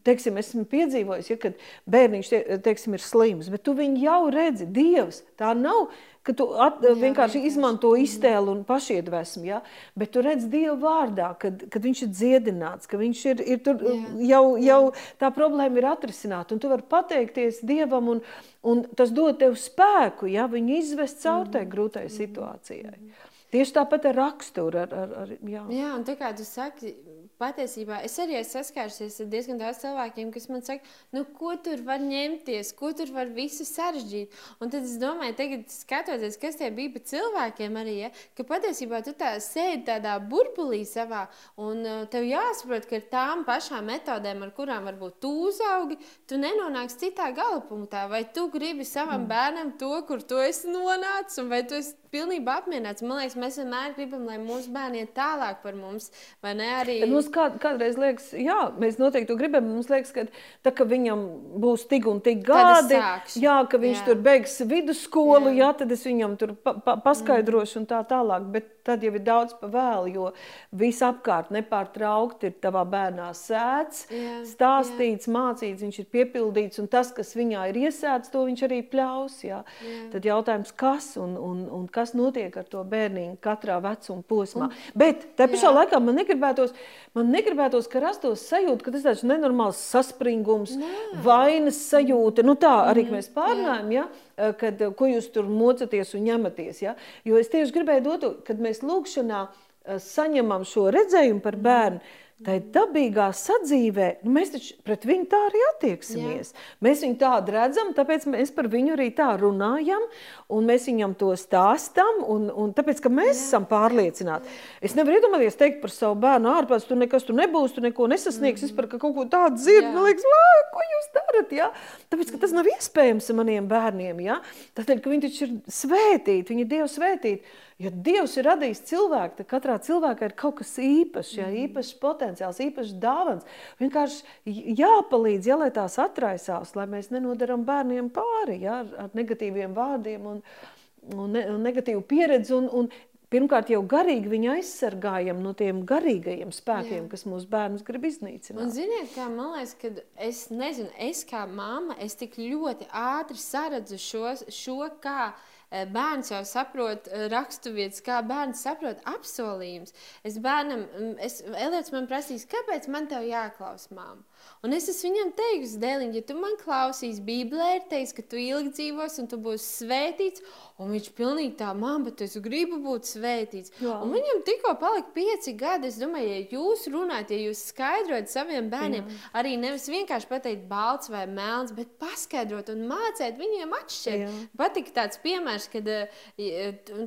teiksim, esmu piedzīvojis, ja, kad bērniņš, teiksim, ir slims, bet tu viņu jau redzi, Dievs, tā nav, ka tu at, jā, vienkārši jā, izmanto iztēlu un pašiedvesmu, ja? bet tu redz Dievu vārdā, kad, kad viņš ir dziedināts, ka viņš ir, ir tur jā, jau, jau tā problēma ir atrisināta, un tu vari pateikties Dievam, un, un tas dod tev spēku, ja viņu izvest caur tai grūtai situācijai. Tieši tāpat ar raksturu. Ar, ar, ar, jā. jā, un tā kā tu saki, patiesībā es arī esmu saskārusies ar diezgan daudz cilvēkiem, kas man saka, nu, ko tur var ņemties, ko tur var visu sarežģīt. Un tad es domāju, tagad skatoties, kas tie bija pa cilvēkiem arī, ja, ka patiesībā tu tā sēdi tādā burbulī savā, un uh, tev jāsaprot, ka ar tām pašām metodēm, ar kurām varbūt tu uzaugi, tu nenonāksi citā galapunktā. Vai tu gribi savam mm. bērnam to, kur tu esi nonācis, vai tu esi pilnībā apmierināts. Man liekas, mēs vienmēr gribam, lai mūsu bērni iet tālāk par mums, vai ne? Arī... Mums kā, kādreiz liekas, jā, mēs noteikti to gribam. Mums liekas, ka, tā, ka viņam būs tik un tik gadi, jā, ka viņš jā. tur beigs vidusskolu, jā. jā, tad es viņam tur pa, pa, paskaidrošu un tā tālāk. Bet tad jau ir daudz pa vēlu, jo viss apkārt nepārtraukti ir tavā bērnā sēts, jā, stāstīts, jā. mācīts, viņš ir piepildīts, un tas, kas viņā ir iesēts, to viņš arī pļaus. Jā. Jā. Tad jautājums, kas un, un, un kas notiek ar to bērniņu katrā vecuma posmā. Un, Bet tā pašā jā. laikā man negribētos, man negribētos, ka rastos sajūta, ka tas tāds nenormāls saspringums, Nē. vainas sajūta. Nu tā arī mm, mēs pārnājam, ja, kad, ko jūs tur mocaties un ņematies. Ja? Jo es tieši gribēju dot, kad mēs lūkšanā saņemam šo redzējumu par bērnu, Tā ir dabīgā sadzīvē, nu, mēs taču pret viņu tā arī attieksimies. Jā. Mēs viņu tādu redzam, tāpēc mēs par viņu arī tā runājam, un mēs viņam to stāstam, un, un tāpēc, ka mēs Jā. esam pārliecināti. Es nevaru iedomāties teikt par savu bērnu ārpus, tu nekas tu nebūs, tu neko nesasniegs, mm es par kaut ko tādu dzirdu, man liekas, ko jūs darat, ja? Tāpēc, ka tas nav iespējams maniem bērniem, ja? Tātad, ka viņi taču ir svētīti, viņi ir Dievu svētīti. Ja Dievs ir radījis cilvēku, tad katrā cilvēkā ir kaut kas īpašs, ja, mm. īpašs potenciāls, īpašs dāvans. Vienkārši jāpalīdz, ja, lai tās atraisās, lai mēs nenodaram bērniem pāri ja, ar, ar negatīviem vārdiem un, un, ne, un negatīvu pieredzi. Un, un pirmkārt jau garīgi viņu aizsargājam no tiem garīgajiem spēkiem, Jā. kas mūsu bērnus grib iznīcināt. Un ziniet, kā man liekas, ka es nezinu, es kā mamma, es tik ļoti ātri saredzu šo, šo kā bērns jau saprot eh, raksturvietas, kā bērns saprot apsolījumus. Es bērnam, mm, es, Eliots man prasīs, kāpēc man te jāklaus māmu? Un es esmu viņam teikusi, Dēliņ, ja tu man klausīsi, Bībelē ir teikts, ka tu ilgi dzīvos un tu būsi svētīts. Un viņš pilnīgi tā, man, bet es gribu būt svētīts. Jā. Un viņam tikko palika pieci gadi. Es domāju, ja jūs runājat, ja jūs skaidrojat saviem bērniem, Jā. arī nevis vienkārši pateikt balts vai melns, bet paskaidrot un mācīt viņiem atšķirt. Patika tāds piemērs, kad uh,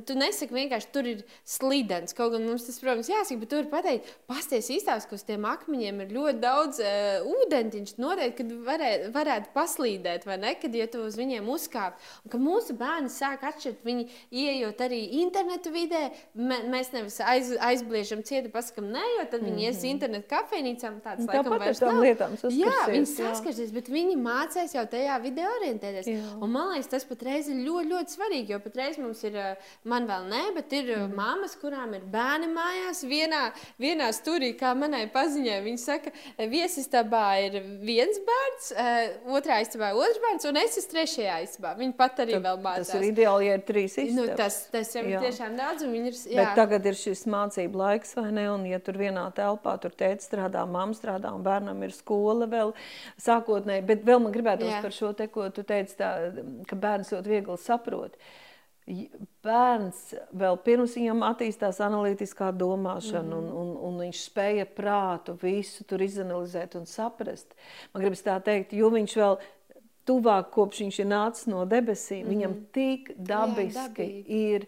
tu nesaki vienkārši tur ir slidens. Kaut gan mums tas, protams, jāsaka, bet tur pateikt, pasties īstās, ka uz tiem akmeņiem ir ļoti daudz uh, ūdentiņš. Noteikti, kad varē, varētu paslīdēt, vai ne, kad ja tu uz viņiem uzkāp. Un ka mūsu bērni sāk atšķirt. Viņi ieejot arī internetu vidē, mēs nevis aiz, aizbliežam cietu, pasakam, nē, jo tad viņi mm -hmm. ies mhm. internetu kafejnīcām. Tāds, laikam, vairs nav. Lietām jā, viņi saskarsies, bet viņi mācās jau tajā video orientēties. Jā. Un man liekas, tas patreiz ir ļoti, ļoti svarīgi, jo patreiz mums ir, man vēl nē, bet ir mm. mammas, kurām ir bērni mājās, vienā, vienā stūrī, kā manai paziņai. Viņi saka, viesistabā ir viens bērns, otrā istabā otrs bērns, un es esmu trešajā istabā. Viņi pat arī Tad, vēl mācās. Tas ir ideāli, ja ir trīs istabas. Nu, tas, tas jau jā. ir tiešām daudz. Ir, jā. Bet tagad ir šis mācību laiks, vai ne? Un, ja tur vienā telpā tur tēta strādā, mamma strādā un bērnam ir skola vēl sākotnēji. Bet vēl man gribētos par šo te, ko tu teici, tā, ka bērns ļoti viegli saprot. Bērns vēl pirms viņam attīstās analītiskā domāšana, mm. un, un, un viņš spēja prātu visu tur izanalizēt un saprast. Man gribas tā teikt, jo viņš vēl tuvāk, kopš viņš ir nācis no debesīm, mm. viņam mhm. tik dabiski Jā, ir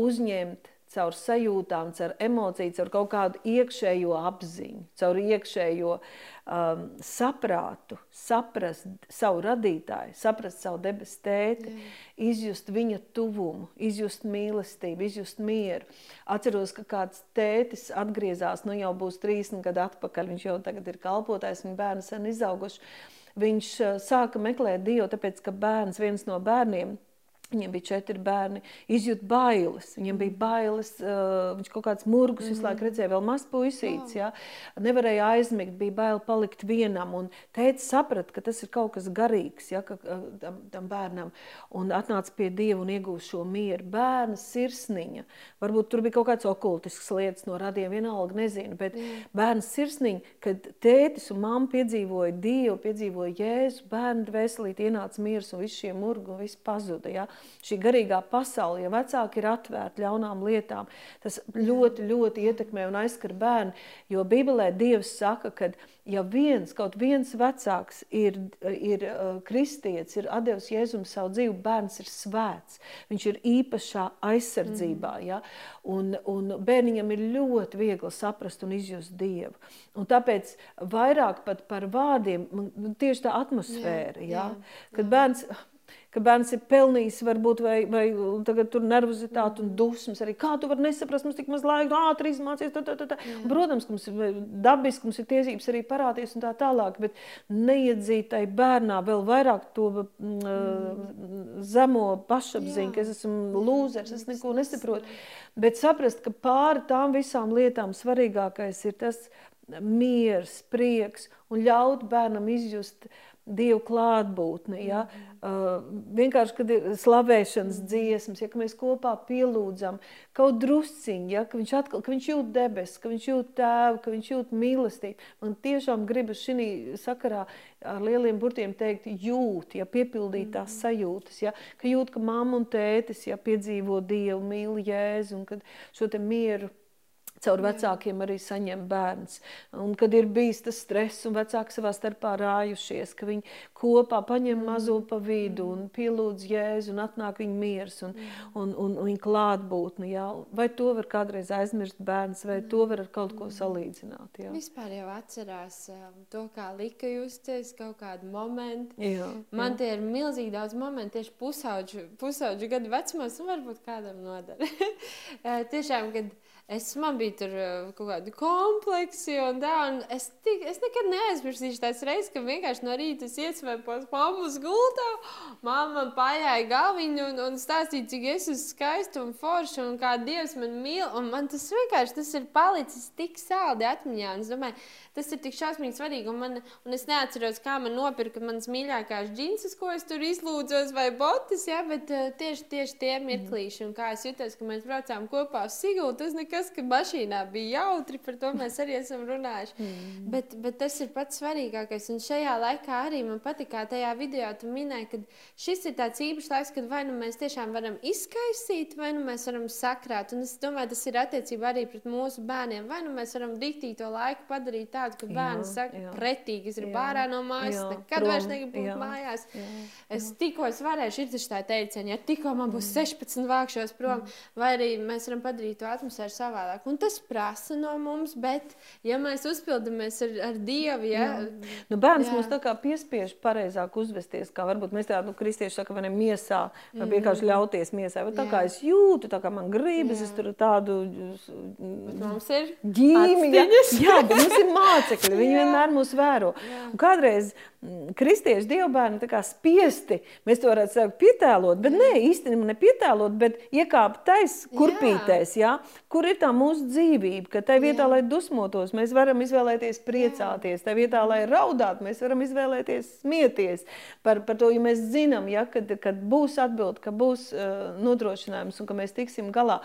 uzņemt caur sajūtām, caur emociju, caur kaut kādu iekšējo apziņu, caur iekšējo um, saprātu, saprast savu radītāju, saprast savu debesu tēti, Jā. izjust viņa tuvumu, izjust mīlestību, izjust mieru. Atceros, ka kāds tētis atgriezās, nu jau būs 30 gadu atpakaļ, viņš jau tagad ir kalpotājs, viņa bērni sen izauguši Viņš sāka meklēt Dievu, tāpēc ka bērns, viens no bērniem, Viņam bija četri bērni, izjūt bailes. Viņam bija bailes, uh, viņš kaut kāds murgus mm. visu laiku redzēja, vēl mazs puisīts. Ja? Nevarēja aizmigt, bija bail palikt vienam. Un teica, saprata, ka tas ir kaut kas garīgs ja? ka, tam, tam bērnam. Un atnāca pie Dieva un iegūst šo mieru. Bērna sirsniņa, varbūt tur bija kaut kāds okultisks lietas no radiem, vienalga nezinu. Bet mm. bērna sirsniņa, kad tētis un mamma piedzīvoja Dievu, piedzīvoja Jēzu, bērnu veselīt ienāca miers un viss šie murgi un viss pazuda. Ja? Šī garīgā pasaule, ja vecāki ir atvērti ļaunām lietām, tas ļoti, ļoti ietekmē un aizskar bērnu. Jo Bībelē Dievs saka, ka ja viens, kaut viens vecāks ir, ir uh, kristietis, ir devis Jēzum savu dzīvi, bērns ir svēts. Viņš ir īpašā aizsardzībā. Mm. Ja? Un, un bērniņam ir ļoti viegli saprast un izjust Dievu. Un tāpēc vairāk pat par vārdiem, tieši tā atmosfēra, jā, jā, ja? kad jā. bērns ka bērns ir pelnījis, varbūt, vai, vai tagad tur nervozitāte un dusmas arī. Kā tu vari nesaprast, mums tik maz laika, ātri izmācies, tā, tā, tā. Un, protams, ka mums ir dabiski, mums ir tiesības arī parādīties un tā tālāk, bet neiedzītai bērnā vēl vairāk to mm. zemo pašapziņu, ka es esmu lūzers, es neko nesaprotu. Bet saprast, ka pāri tām visām lietām svarīgākais ir tas miers, prieks un ļaut bērnam izjust uh, Dievu klātbūtni. Ja? Uh, vienkārši, kad ir slavēšanas dziesmas, ja mēs kopā pielūdzam kaut drusciņu, ja? ka, viņš atkal, ka viņš jūt debesis, ka viņš jūt tēvu, ka viņš jūt mīlestību. Man tiešām gribas šī sakarā ar lieliem burtiem teikt, jūt, ja piepildīt tās sajūtas, ja? ka jūt, ka mamma un tētis ja, piedzīvo Dievu, mīl Jēzu un kad šo te mieru caur vecākiem arī saņem bērns. Un kad ir bijis tas stress un vecāki savā starpā rājušies, ka viņi kopā paņem mm. mazo pa vidu un pielūdz Jēzu un atnāk viņa miers un, mm. un, un, un viņa klātbūtni. Jā. Vai to var kādreiz aizmirst bērns, vai to var ar kaut ko salīdzināt? Jā. Vispār jau atcerās um, to, kā lika justies kaut kādu momentu. Jā, Man jā. tie ir milzīgi daudz momentu tieši pusauģu, pusauģu gadu vecumos un varbūt kādam nodara. Tiešām, kad Es, man bija tur uh, kaut kādi kompleksi, un tā, un es, tik, es nekad neaizmirsīšu tās reizes, ka vienkārši no rīta es iesvēpos mammas gultā, mamma pajāja galviņu un, un stāstīja, cik es esmu skaista un forša, un kā Dievs man mīl, un man tas vienkārši tas ir palicis tik saldi atmiņā, un es domāju, tas ir tik šausmīgi svarīgi, un, man, un es neatceros, kā man nopirka manas mīļākās džinses, ko es tur izlūdzos, vai botas, ja, bet uh, tieši, tieši tie mirklīši, un kā es jutos, ka mēs braucām kopā uz Sigulu, tas, ka mašīnā bija jautri, par to mēs arī esam runājuši. Mm. Bet, bet tas ir pats svarīgākais. Un šajā laikā arī man patīk, kā tajā video tu minēji, ka šis ir tāds īpašs laiks, kad vai nu mēs tiešām varam izkaisīt, vai nu mēs varam sakrāt. Un es domāju, tas ir attiecībā arī pret mūsu bērniem. Vai nu mēs varam diktīt to laiku padarīt tādu, ka bērni saka, jā. pretīgi, es gribu ārā no mājas, jā, nekad prom, vairs negribu būt jā, mājās. Jā, jā. Es tikko es varēšu, ir taču tā teiciena, ja tikko man būs mm. 16 vākšos prom, mm. vai arī mēs varam padarīt to atmosfēru savādāk. Un tas prasa no mums, bet, ja mēs uzpildamies ar, ar Dievu, ja, jā. nu, bērns jā. mums tā kā piespiež pareizāk uzvesties, kā varbūt mēs tādu nu, kristieši saka, vai ne miesā, vai vienkārši ļauties miesā. Vai tā jā. kā es jūtu, tā kā man gribas, jā. es tur tādu bet mums ir ģīmi. Jā, jā, bet mums ir mācekļi, viņi jā. vienmēr mūs vēro. Jā. Un kādreiz kristiešu dievbērni spiesti, mēs to varētu teikt, pietēlot, bet nē, īstenībā ne pietēlot, bet iekāpt tais kurpītēs, jā. Jā, kur ir tā mūsu dzīvība, ka tai vietā, jā. lai dusmotos, mēs varam izvēlēties priecāties, tai vietā, lai raudāt, mēs varam izvēlēties smieties par, par to, ja mēs zinām, ja, kad, kad būs atbild, ka būs uh, nodrošinājums un ka mēs tiksim galā.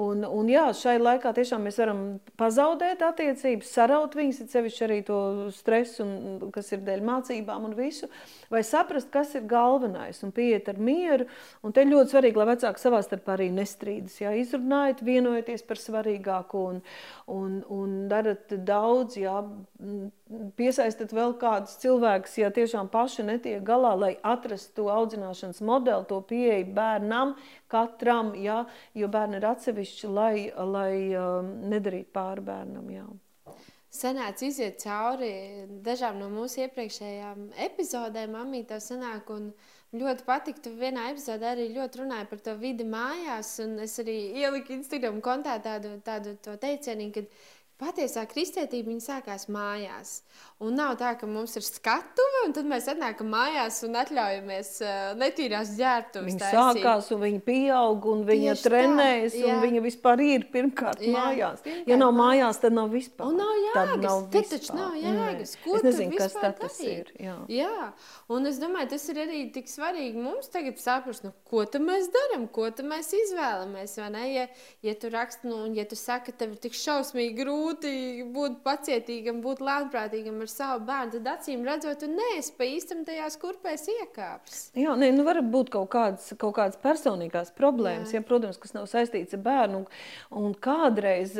Un, un jā, šai laikā tiešām mēs varam pazaudēt attiecības, saraut viņas, sevišķi arī to stresu, un, kas ir dēļ mācības, mācībām un visu, vai saprast, kas ir galvenais un pieiet ar mieru. Un te ļoti svarīgi, lai vecāki savā starpā arī nestrīdas. Jā, izrunājiet, vienojieties par svarīgāko un, un, un darat daudz, jā, piesaistat vēl kādus cilvēkus, ja tiešām paši netiek galā, lai atrastu to audzināšanas modeli, to pieeju bērnam, katram, jā, jo bērni ir atsevišķi, lai, lai um, nedarītu pāri bērnam. Jā sanāca iziet cauri dažām no mūsu iepriekšējām epizodēm. Mamī tev sanāk, un ļoti patika. Tu vienā epizodē arī ļoti runāji par to vidi mājās, un es arī ieliku Instagram kontā tādu, tādu teicienu, ka Patiesā kristietība sākās mājās. Un nav tā, ka mums ir skatuve, un tad mēs atnākam mājās un atļaujamies uh, netīrās ģērbtuves. Viņa taisīt. sākās, un viņa pieaug, un viņa Tieši trenējas, tā, un viņa vispār ir pirmkārt jā, mājās. Pirmkārt, ja nav mājās, tad nav vispār. Un nav jēgas. Tad, nav tad taču nav jēgas. Ko es nezinu, kas tas ir. Jā. jā, un es domāju, tas ir arī tik svarīgi mums tagad saprast, nu, ko tad mēs darām, ko tad mēs izvēlamies. Ja, ja tu raksti, nu, un ja tu saki, ka tev ir tik šausmīgi grūti, grūti būt pacietīgam, būt lēnprātīgam ar savu bērnu, tad acīm redzot, tu neesi pa īstam tajās kurpēs iekāpis. Jā, nē, nu var būt kaut kādas, kaut kādas personīgās problēmas, jā. Ja, protams, kas nav saistīts ar bērnu. Un, un kādreiz,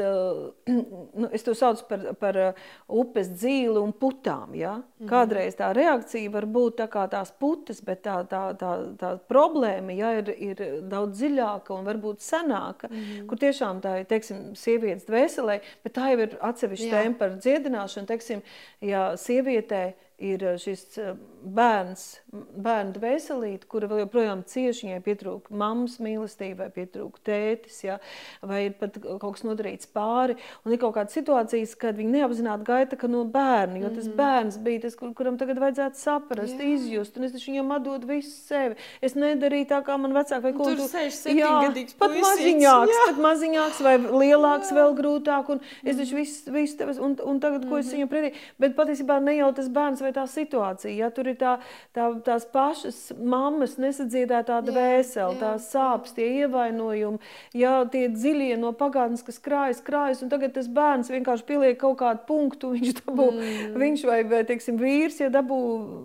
nu, es to saucu par, par uh, upes dzīli un putām, ja? Mhm. Kādreiz tā reakcija var būt tā kā tās putas, bet tā, tā, tā, tā problēma ja, ir, ir daudz dziļāka un varbūt senāka, mm -hmm. kur tiešām tā ir, teiksim, sievietes dvēselē, bet tā jau ir atsevišķa tēma par dziedināšanu. Teiksim, ja sievietē ir eh, šis eh, bērns, bērnu dvēselīte, kura vēl joprojām cieši, viņai pietrūk mammas mīlestība, vai pietrūk tētis, ja, vai ir pat kaut kas nodarīts pāri. Un ir kaut kādas situācijas, kad viņi neapzināti gaita no bērna, jo tas mm -hmm. bērns bija tas, kur, kuram tagad vajadzētu saprast, jā. izjust, un es viņam atdodu visu sevi. Es nedarīju tā, kā man vecāki vai ko tur sēž jā, pat maziņāks, jā. pat maziņāks vai lielāks jā. vēl grūtāk, un es taču visu, visu tevis, un, un tagad, ko mm -hmm. es mhm. viņam pretī, bet patiesībā ne jau tas bērns vai tā situācija. Ja tur ir tā, tā, tās pašas mammas nesadziedētā dvēsele, tās sāpes, tie ievainojumi, ja tie dziļie no pagātnes, kas krājas, krājas, un tagad tas bērns vienkārši pieliek kaut kādu punktu, viņš dabū, mm. viņš vai, vai teiksim, vīrs, ja dabū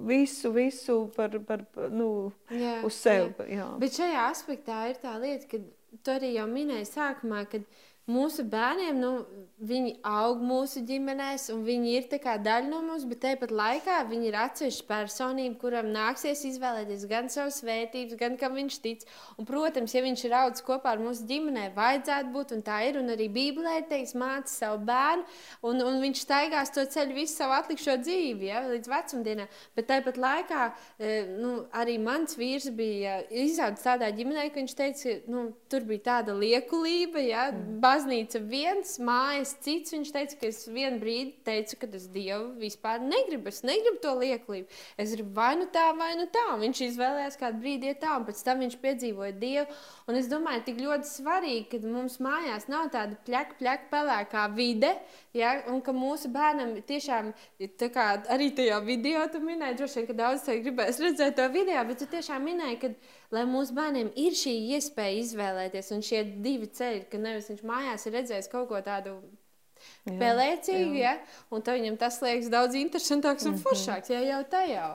visu, visu par, par, nu, jā, uz sevi. Jā. Jā. Bet šajā aspektā ir tā lieta, ka tu arī jau minēji sākumā, kad mūsu bērniem, nu, viņi aug mūsu ģimenēs, un viņi ir daļa no mums, bet tāpat laikā viņi ir atsevišķa personība, kuram nāksies izvēlēties gan savas vērtības, gan kam viņš tic. Un, protams, ja viņš ir audzis kopā ar mūsu ģimenē, vajadzētu būt, un tā ir, un arī Bībelē teiks, māci savu bērnu, un, un viņš staigās to ceļu visu savu atlikušo dzīvi, ja, līdz vecumdienām. Bet tāpat laikā eh, nu, arī mans vīrs bija izaudzis tādā ģimenē, ka viņš teica, ka nu, tur bija tāda liekulība, ja, mm baznīca viens, mājas cits. Viņš teica, ka es vienu brīdi teicu, ka es Dievu vispār negribu. Es negribu to lieklību. Es gribu vai nu tā, vai nu tā. Viņš izvēlējās kādu brīdi iet tā, un pēc tam viņš piedzīvoja Dievu. Un es domāju, tik ļoti svarīgi, ka mums mājās nav tāda pļaka, pļaka, pelēkā vide, ja, un ka mūsu bērnam tiešām, kā arī tajā video tu minēji, droši vien, ka daudz cilvēku gribēs redzēt to video, bet tu tiešām minēji, ka lai mūsu bērniem ir šī iespēja izvēlēties, un šie divi ceļi, ka nevis viņš mājās ir redzējis kaut ko tādu pelēcīgu, ja, un viņam tas liekas daudz interesantāks un -hmm. foršāks, ja jau tajā.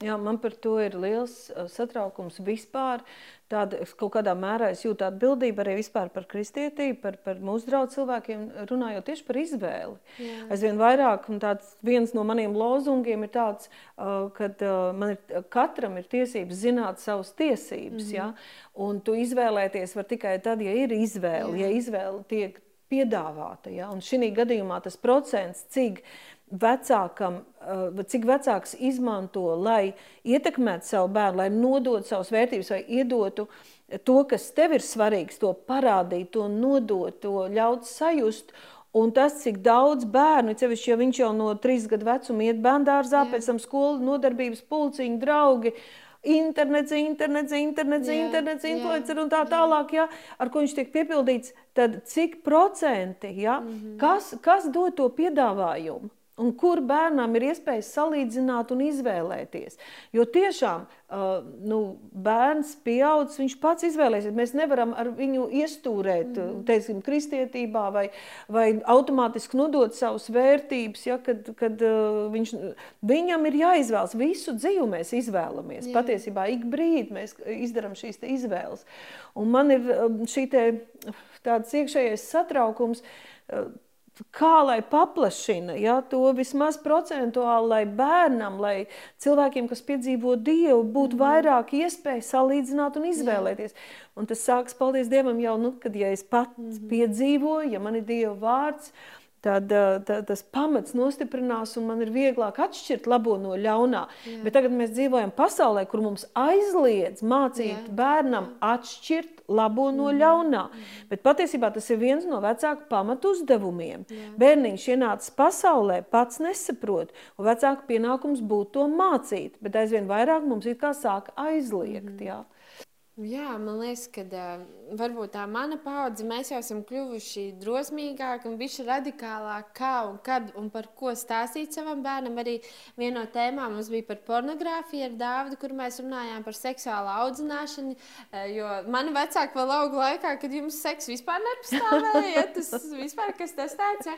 Jā, man par to ir liels uh, satraukums vispār. Tāda, kaut kādā mērā es jūtu atbildību arī par kristietību, par, par mūsu draugu cilvēkiem, runājot tieši par izvēli. Jā. Aizvien vairāk, un tāds, viens no maniem lozungiem ir tāds, uh, ka uh, man ir, katram ir tiesības zināt savas tiesības. Mm -hmm. ja? Un tu izvēlēties var tikai tad, ja ir izvēle, Jā. ja izvēle tiek piedāvāta. Ja? Un šī gadījumā tas procents, cik vecākam, eh, cik vecāks izmanto, lai ietekmētu savu bērnu, lai nodotu savas vērtības vai iedotu to, kas tev ir svarīgs, to parādīt, to nodot, to ļaut sajust. Un tas, cik daudz bērnu, cevišķi, ja viņš jau no trīs gadu vecuma iet bērndārzā, pēc tam skolu nodarbības pulciņu draugi, internets, internets, internets, jā, internets, influencer un tā tālāk, ja, ar ko viņš tiek piepildīts, tad cik procenti, ja, mm -hmm. kas, kas dod to piedāvājumu? Un kur bērnam ir iespējas salīdzināt un izvēlēties. Jo tiešām uh, nu, bērns pieaudzis, viņš pats izvēlēsies. Mēs nevaram ar viņu iestūrēt, mm. teiksim, kristietībā vai, vai automātiski nodot savas vērtības, ja, kad, kad uh, viņš, viņam ir jāizvēlas. Visu dzīvi mēs izvēlamies. Jā. Patiesībā ik brīdi mēs izdarām šīs izvēles. Un man ir um, šī te, tāds iekšējais satraukums, uh, kā lai paplašina ja, to vismaz procentuāli, lai bērnam, lai cilvēkiem, kas piedzīvo Dievu, būtu mm. vairāk iespēju salīdzināt un izvēlēties. Un tas sākas, paldies Dievam, jau, nu, kad ja es pats mm piedzīvoju, ja man ir Dieva vārds, tad, eh, tad tas pamats nostiprinās un man ir vieglāk atšķirt labo no ļaunā. Jā. Bet tagad mēs dzīvojam pasaulē, kur mums aizliedz mācīt Jā. bērnam atšķirt labo no mm. ļaunā. Mm. Bet patiesībā tas ir viens no vecāku pamatu uzdevumiem. Jā. Bērniņš ienācis pasaulē, pats nesaprot, un vecāku pienākums būtu to mācīt, bet aizvien vairāk mums ir kā sāk aizliegt. Mm. Jā. Jā, man liekas, ka uh, varbūt tā mana paudze, mēs jau esam kļuvuši drosmīgāki un bijuši radikālāki, kā un kad un par ko stāstīt savam bērnam. Arī viena no tēmām mums bija par pornogrāfiju ar Dāvidu, kur mēs runājām par seksuālu audzināšanu. Uh, jo mani vecāki vēl auga laikā, kad jums seks vispār nepastāvēja, ja tas vispār kas tas tāds. Ja?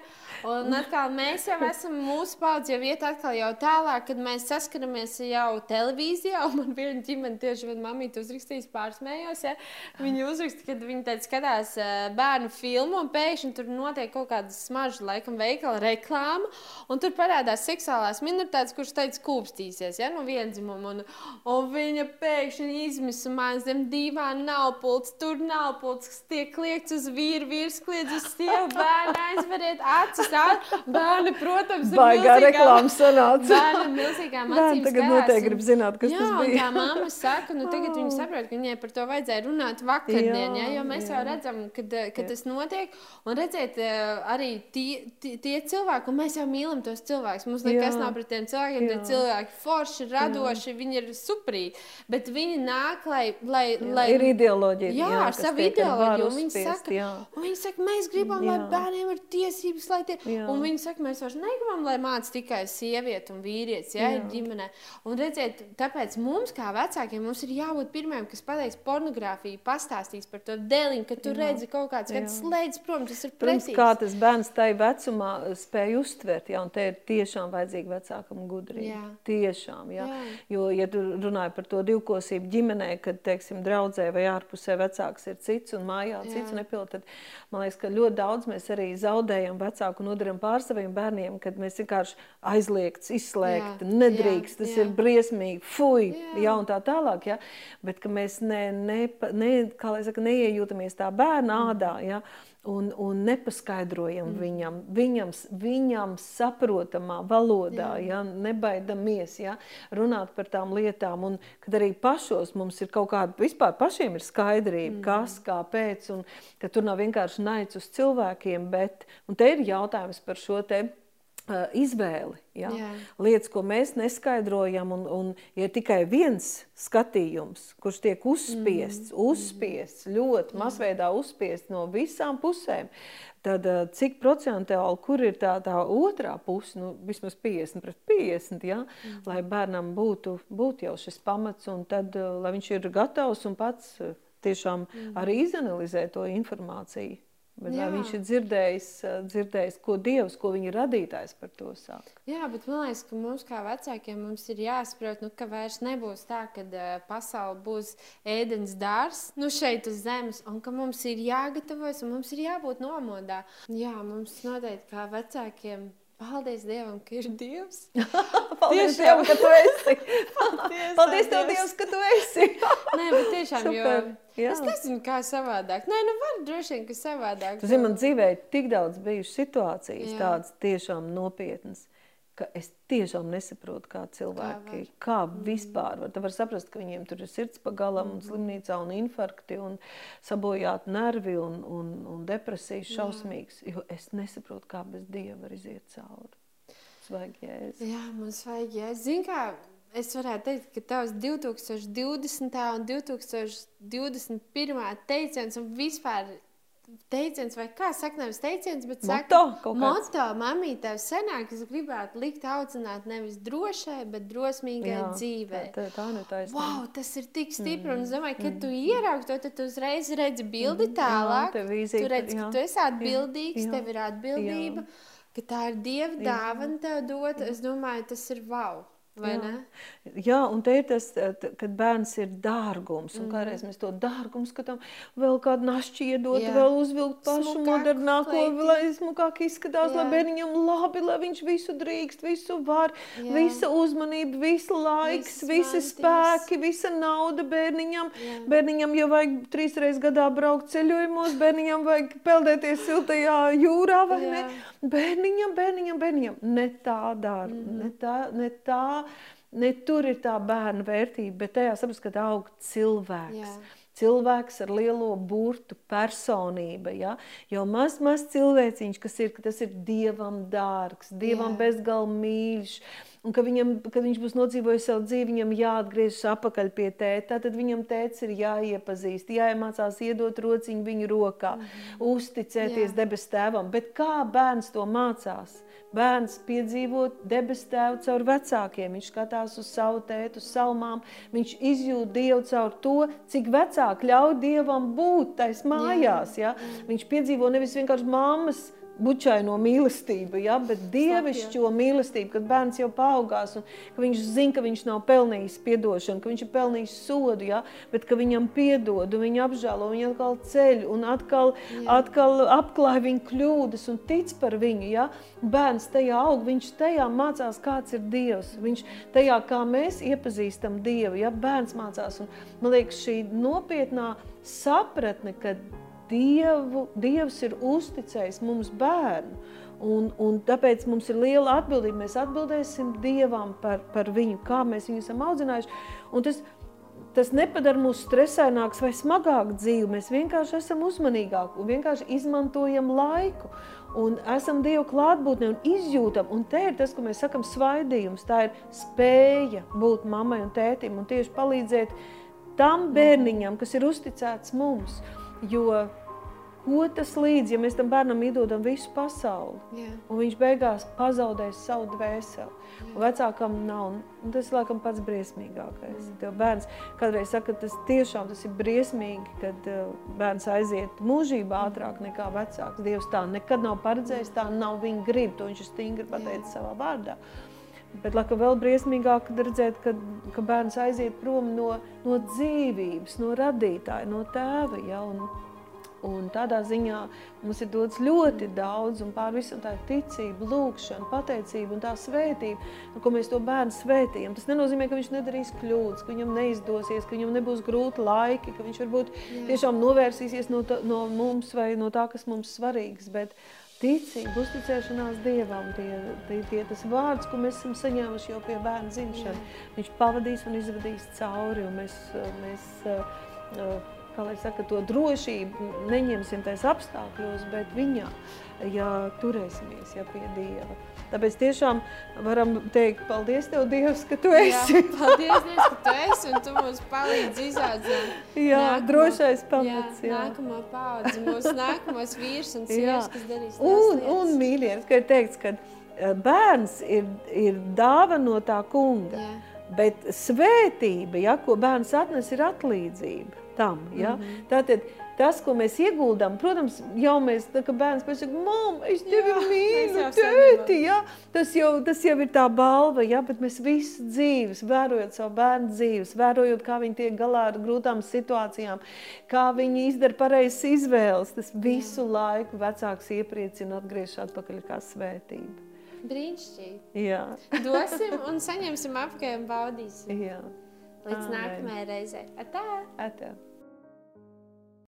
Un atkal mēs jau esam, mūsu paudze jau iet atkal jau tālāk, kad mēs saskaramies jau televīzijā, un man viena ģimene tieši vien mamīti uzrakstījis pār pārsmējos. Ja? Viņi uzraksta, ka viņi tad skatās bērnu filmu, un pēkšņi tur notiek kaut kāda smarža, laikam, veikala reklāma, un tur parādās seksuālās minoritātes, kuras teica, kūpstīsies ja? no vienzimuma. Un, un viņa pēkšņi izmisa man zem divām nav pults, tur nav pults, kas tiek kliegts uz vīru, vīrs kliedz uz sievu, bērnu aizveriet acis. Bērni, protams, ir baigā reklāmas sanāca. Bērni milzīgām acīm. Tagad noteikti grib zināt, kas jā, tas bija. Jā, mamma saka, nu tagad viņi saprot, ka viņai par to vajadzēja runāt vakardien, jā, ja, jo mēs jā. jau redzam, kad, kad tas notiek. Un redzēt, eh, arī tie, tie, tie cilvēki, un mēs jau mīlam tos cilvēkus. Mums nekas jā. nav pret tiem cilvēkiem. Tie cilvēki forši, radoši, jā. viņi ir suprīgi. Bet viņi nāk, lai. lai, jā, lai ir ideoloģija. Jā, jā ar savu ideoloģiju. Un viņi, saka, jā. un viņi saka, mēs gribam, jā. lai bērniem ir tiesības, lai tie. Jā. Un viņi saka, mēs vairs negribam, lai māc tikai sieviete un vīrietis, ja, ir ģimenē. Un redziet, tāpēc mums, kā vecākiem, mums ir jābūt pirmajiem, kas pateiks, pornogrāfiju, pastāstīs par to dēliņu, ka tu jā. redzi kaut kāds, kad slēdz prom, tas ir protams. Kā tas bērns tajā vecumā spēj uztvert, ja, un te ir tiešām vajadzīga vecākam gudrība. Jā. Tiešām, jā. jā. Jo, ja tu runāji par to divkosību ģimenē, kad, teiksim, draudzē vai ārpusē vecāks ir cits un mājā jā. cits nepild, tad man liekas, ka ļoti daudz mēs arī zaudējam vecāku nodaram pār saviem bērniem, kad mēs vienkārši aizliegts, izslēgti, nedrīkst, jā, tas jā. ir briesmīgi, fuj, jā. jā, un tā tālāk, jā. Bet, ka mēs ne, ne, ne, saka, neiejūtamies tā bērna ādā. Ja? un, un nepaskaidrojam mm. viņam, viņam, viņam saprotamā valodā, ja, nebaidamies ja, runāt par tām lietām. Un kad arī pašos mums ir kaut kāda, vispār pašiem ir skaidrība, mm. kas, kāpēc, un ka tur nav vienkārši naids uz cilvēkiem, bet, un te ir jautājums par šo te uh, izvēli. Ja? Jā. Lietas, ko mēs neskaidrojam, un, un ja tikai viens skatījums, kurš tiek uzspiests, mm. uzspiests ļoti masveidā uzspiests no visām pusēm, tad uh, cik procentuāli, kur ir tā, tā otrā puse, nu, vismaz 50 pret 50, ja? mm. lai bērnam būtu, būtu jau šis pamats, un tad, uh, lai viņš ir gatavs un pats tiešām mm. arī izanalizē to informāciju. Bet Jā. viņš ir dzirdējis, dzirdējis, ko Dievs, ko viņa radītājs par to saka. Jā, bet man liekas, ka mums kā vecākiem mums ir jāsaprot, nu, ka vairs nebūs tā, ka uh, pasaule būs ēdens dārs nu, šeit uz zemes, un ka mums ir jāgatavojas un mums ir jābūt nomodā. Jā, mums noteikti kā vecākiem Paldies Dievam, ka ir Dievs. Paldies tiešām. Dievam, ka tu esi. Paldies, Paldies Tev, Dievs, ka tu esi. Nē, bet tiešām, Super. jo Jā. es nezinu, kā savādāk. Nē, nu var droši vien, ka savādāk. Tu zini, man dzīvē ir tik daudz bijušas situācijas, Jā. tādas tiešām nopietnas ka es tiešām nesaprotu, kā cilvēki, kā, kā mm. vispār var. Tu vari saprast, ka viņiem tur ir sirds pagalam, un mm. slimnīcā, un infarkti, un sabojāti nervi, un, un, un depresijas šausmīgas. Jo es nesaprotu, kā bez dieva var iziet cauri. Vajag jēzus. Jā, mums vajag jēzus. Zini, kā es varētu teikt, ka tavs 2020. un 2021. teiciens un vispār teiciens, vai kā saka, nevis teiciens, bet moto, saka, moto, mamī, tev senāk, es gribētu likt audzināt nevis drošai, bet drosmīgai Jā, dzīvē. Tā, tā, nu taisnība. Wow, tas ir tik stipri, mm. un es domāju, kad mm. tu ieraugi to, tad tu uzreiz redzi bildi mm. tālāk. Jā, vīzīt, tu redzi, ka tu esi atbildīgs, Jā. tev ir atbildība, Jā. ka tā ir Dieva dāvana tev dot. Es domāju, tas ir wow. Vai jā. ne? Jā, un te ir tas, kad bērns ir dārgums, un mm. kādreiz mēs to dārgumu skatām, vēl kādu našķi iedot, jā. vēl uzvilkt pašu Smukāk, modernāko, kleiti. lai smukāk izskatās, jā. lai bērniņam labi, lai viņš visu drīkst, visu var, jā. visa uzmanība, visa laiks, Viss visi mantīs. spēki, visa nauda bērniņam. Jā. Bērniņam jau vajag trīs reizes gadā braukt ceļojumos, bērniņam vajag peldēties siltajā jūrā, vai jā. ne? Bērniņam, bērniņam, bērniņam. Ne tā dara, mm. ne tā, ne tā ne tur ir tā bērna vērtība, bet tajā saprast, ka aug cilvēks. Jā. Cilvēks ar lielo burtu, personība. Ja? Jau maz, maz cilvēciņš, kas ir, tas ir dievam dārgs, dievam bezgalīgi mīļš. Un ka viņam, kad viņš būs nodzīvojis savu dzīvi, viņam jāatgriežas atpakaļ pie tēta. Tad viņam tēvs ir jāiepazīst, jāiemācās iedot rociņu viņu rokā, mm -hmm. uzticēties Jā. debes tēvam. Bet kā bērns to mācās? Bērns piedzīvo debesu tēvu caur vecākiem. Viņš skatās uz savu tētu, uz salmām. Viņš izjūt Dievu caur to, cik vecāki ļauj Dievam būt tais mājās. Ja? Viņš piedzīvo nevis vienkārši mammas bučaino mīlestību, ja? bet dievišķo mīlestību, kad bērns jau paaugās un ka viņš zina, ka viņš nav pelnījis piedošanu, ka viņš ir pelnījis sodu, ja? bet ka viņam piedod un viņu apžēlo, viņu atkal ceļ un atkal, Jā. atkal apklāj viņu kļūdas un tic par viņu. Ja? Bērns tajā aug, viņš tajā mācās, kāds ir Dievs. Viņš tajā, kā mēs iepazīstam Dievu, ja? bērns mācās. Un, man liekas, šī nopietnā sapratne, ka Dievu, Dievs ir uzticējis mums bērnu. Un, un tāpēc mums ir liela atbildība. Mēs atbildēsim Dievam par, par viņu, kā mēs viņu esam audzinājuši. Un tas, tas nepadara mūs stresaināks vai smagāk dzīvi. Mēs vienkārši esam uzmanīgāki un vienkārši izmantojam laiku. Un esam Dieva klātbūtnē un izjūtam. Un te ir tas, ko mēs sakam, svaidījums. Tā ir spēja būt mammai un tētim un tieši palīdzēt tam bērniņam, kas ir uzticēts mums. Jo Ko tas līdz, ja mēs tam bērnam iedodam visu pasauli, yeah. un viņš beigās pazaudēs savu dvēseli, yeah. vecākam nav, un tas ir laikam pats briesmīgākais. Mm. Tev bērns kādreiz saka, ka tas tiešām tas ir briesmīgi, kad uh, bērns aiziet mūžībā ātrāk nekā vecāks. Dievs tā nekad nav paredzējis, tā nav viņa grib, to viņš ir stingri pateicis yeah. savā vārdā. Bet laikam vēl briesmīgāk redzēt, ka, ka bērns aiziet prom no, no dzīvības, no radītāja, no tēva. Ja, un, Un tādā ziņā mums ir dots ļoti daudz, un pār visam tā ir ticība, lūkšana, pateicība un tā svētība, nu, ko mēs to bērnu svētījam. Tas nenozīmē, ka viņš nedarīs kļūdas, ka viņam neizdosies, ka viņam nebūs grūti laiki, ka viņš varbūt Jā. tiešām novērsīsies no, tā, no mums vai no tā, kas mums svarīgs. Bet ticība, uzticēšanās Dievam, tie, tie, tie tas vārds, ko mēs esam saņēmuši jau pie bērna dzimšana, viņš pavadīs un izvadīs cauri, un mēs, mēs uh, kā lai saka, to drošību neņemsim tais apstākļos, bet viņā, ja turēsimies ja pie Dieva. Tāpēc tiešām varam teikt, paldies Tev, Dievs, ka Tu esi. Jā, paldies, Dievs, ka Tu esi un Tu mums palīdzi izaudzināt. Jā, nākamo, drošais pamats. Jā, jā. nākamā paudze, mūsu nākamos vīrs un sievas, kas darīs un, lietas. Un, mīļie, ka ir teikts, ka bērns ir, ir dāva no tā kunga. Jā. Bet svētība, ja, ko bērns atnes, ir atlīdzība tam. Ja? Mm -hmm. Tātad tas, ko mēs ieguldām, protams, jau mēs, tā, ka bērns pēc saka, mamma, es tevi jā, mīlu, tēti, ja? tas, jau, tas jau ir tā balva, ja? bet mēs visu dzīves, vērojot savu bērnu dzīves, vērojot, kā viņi tiek galā ar grūtām situācijām, kā viņi izdara pareizes izvēles, tas visu jā. laiku vecāks iepriecina atgriež atpakaļ kā svētība. Brīnišķīgi. Jā. Dosim un saņemsim apkārt un baudīsim. Jā. Līdz Amen. nākamajai reizei. Atā! Atā.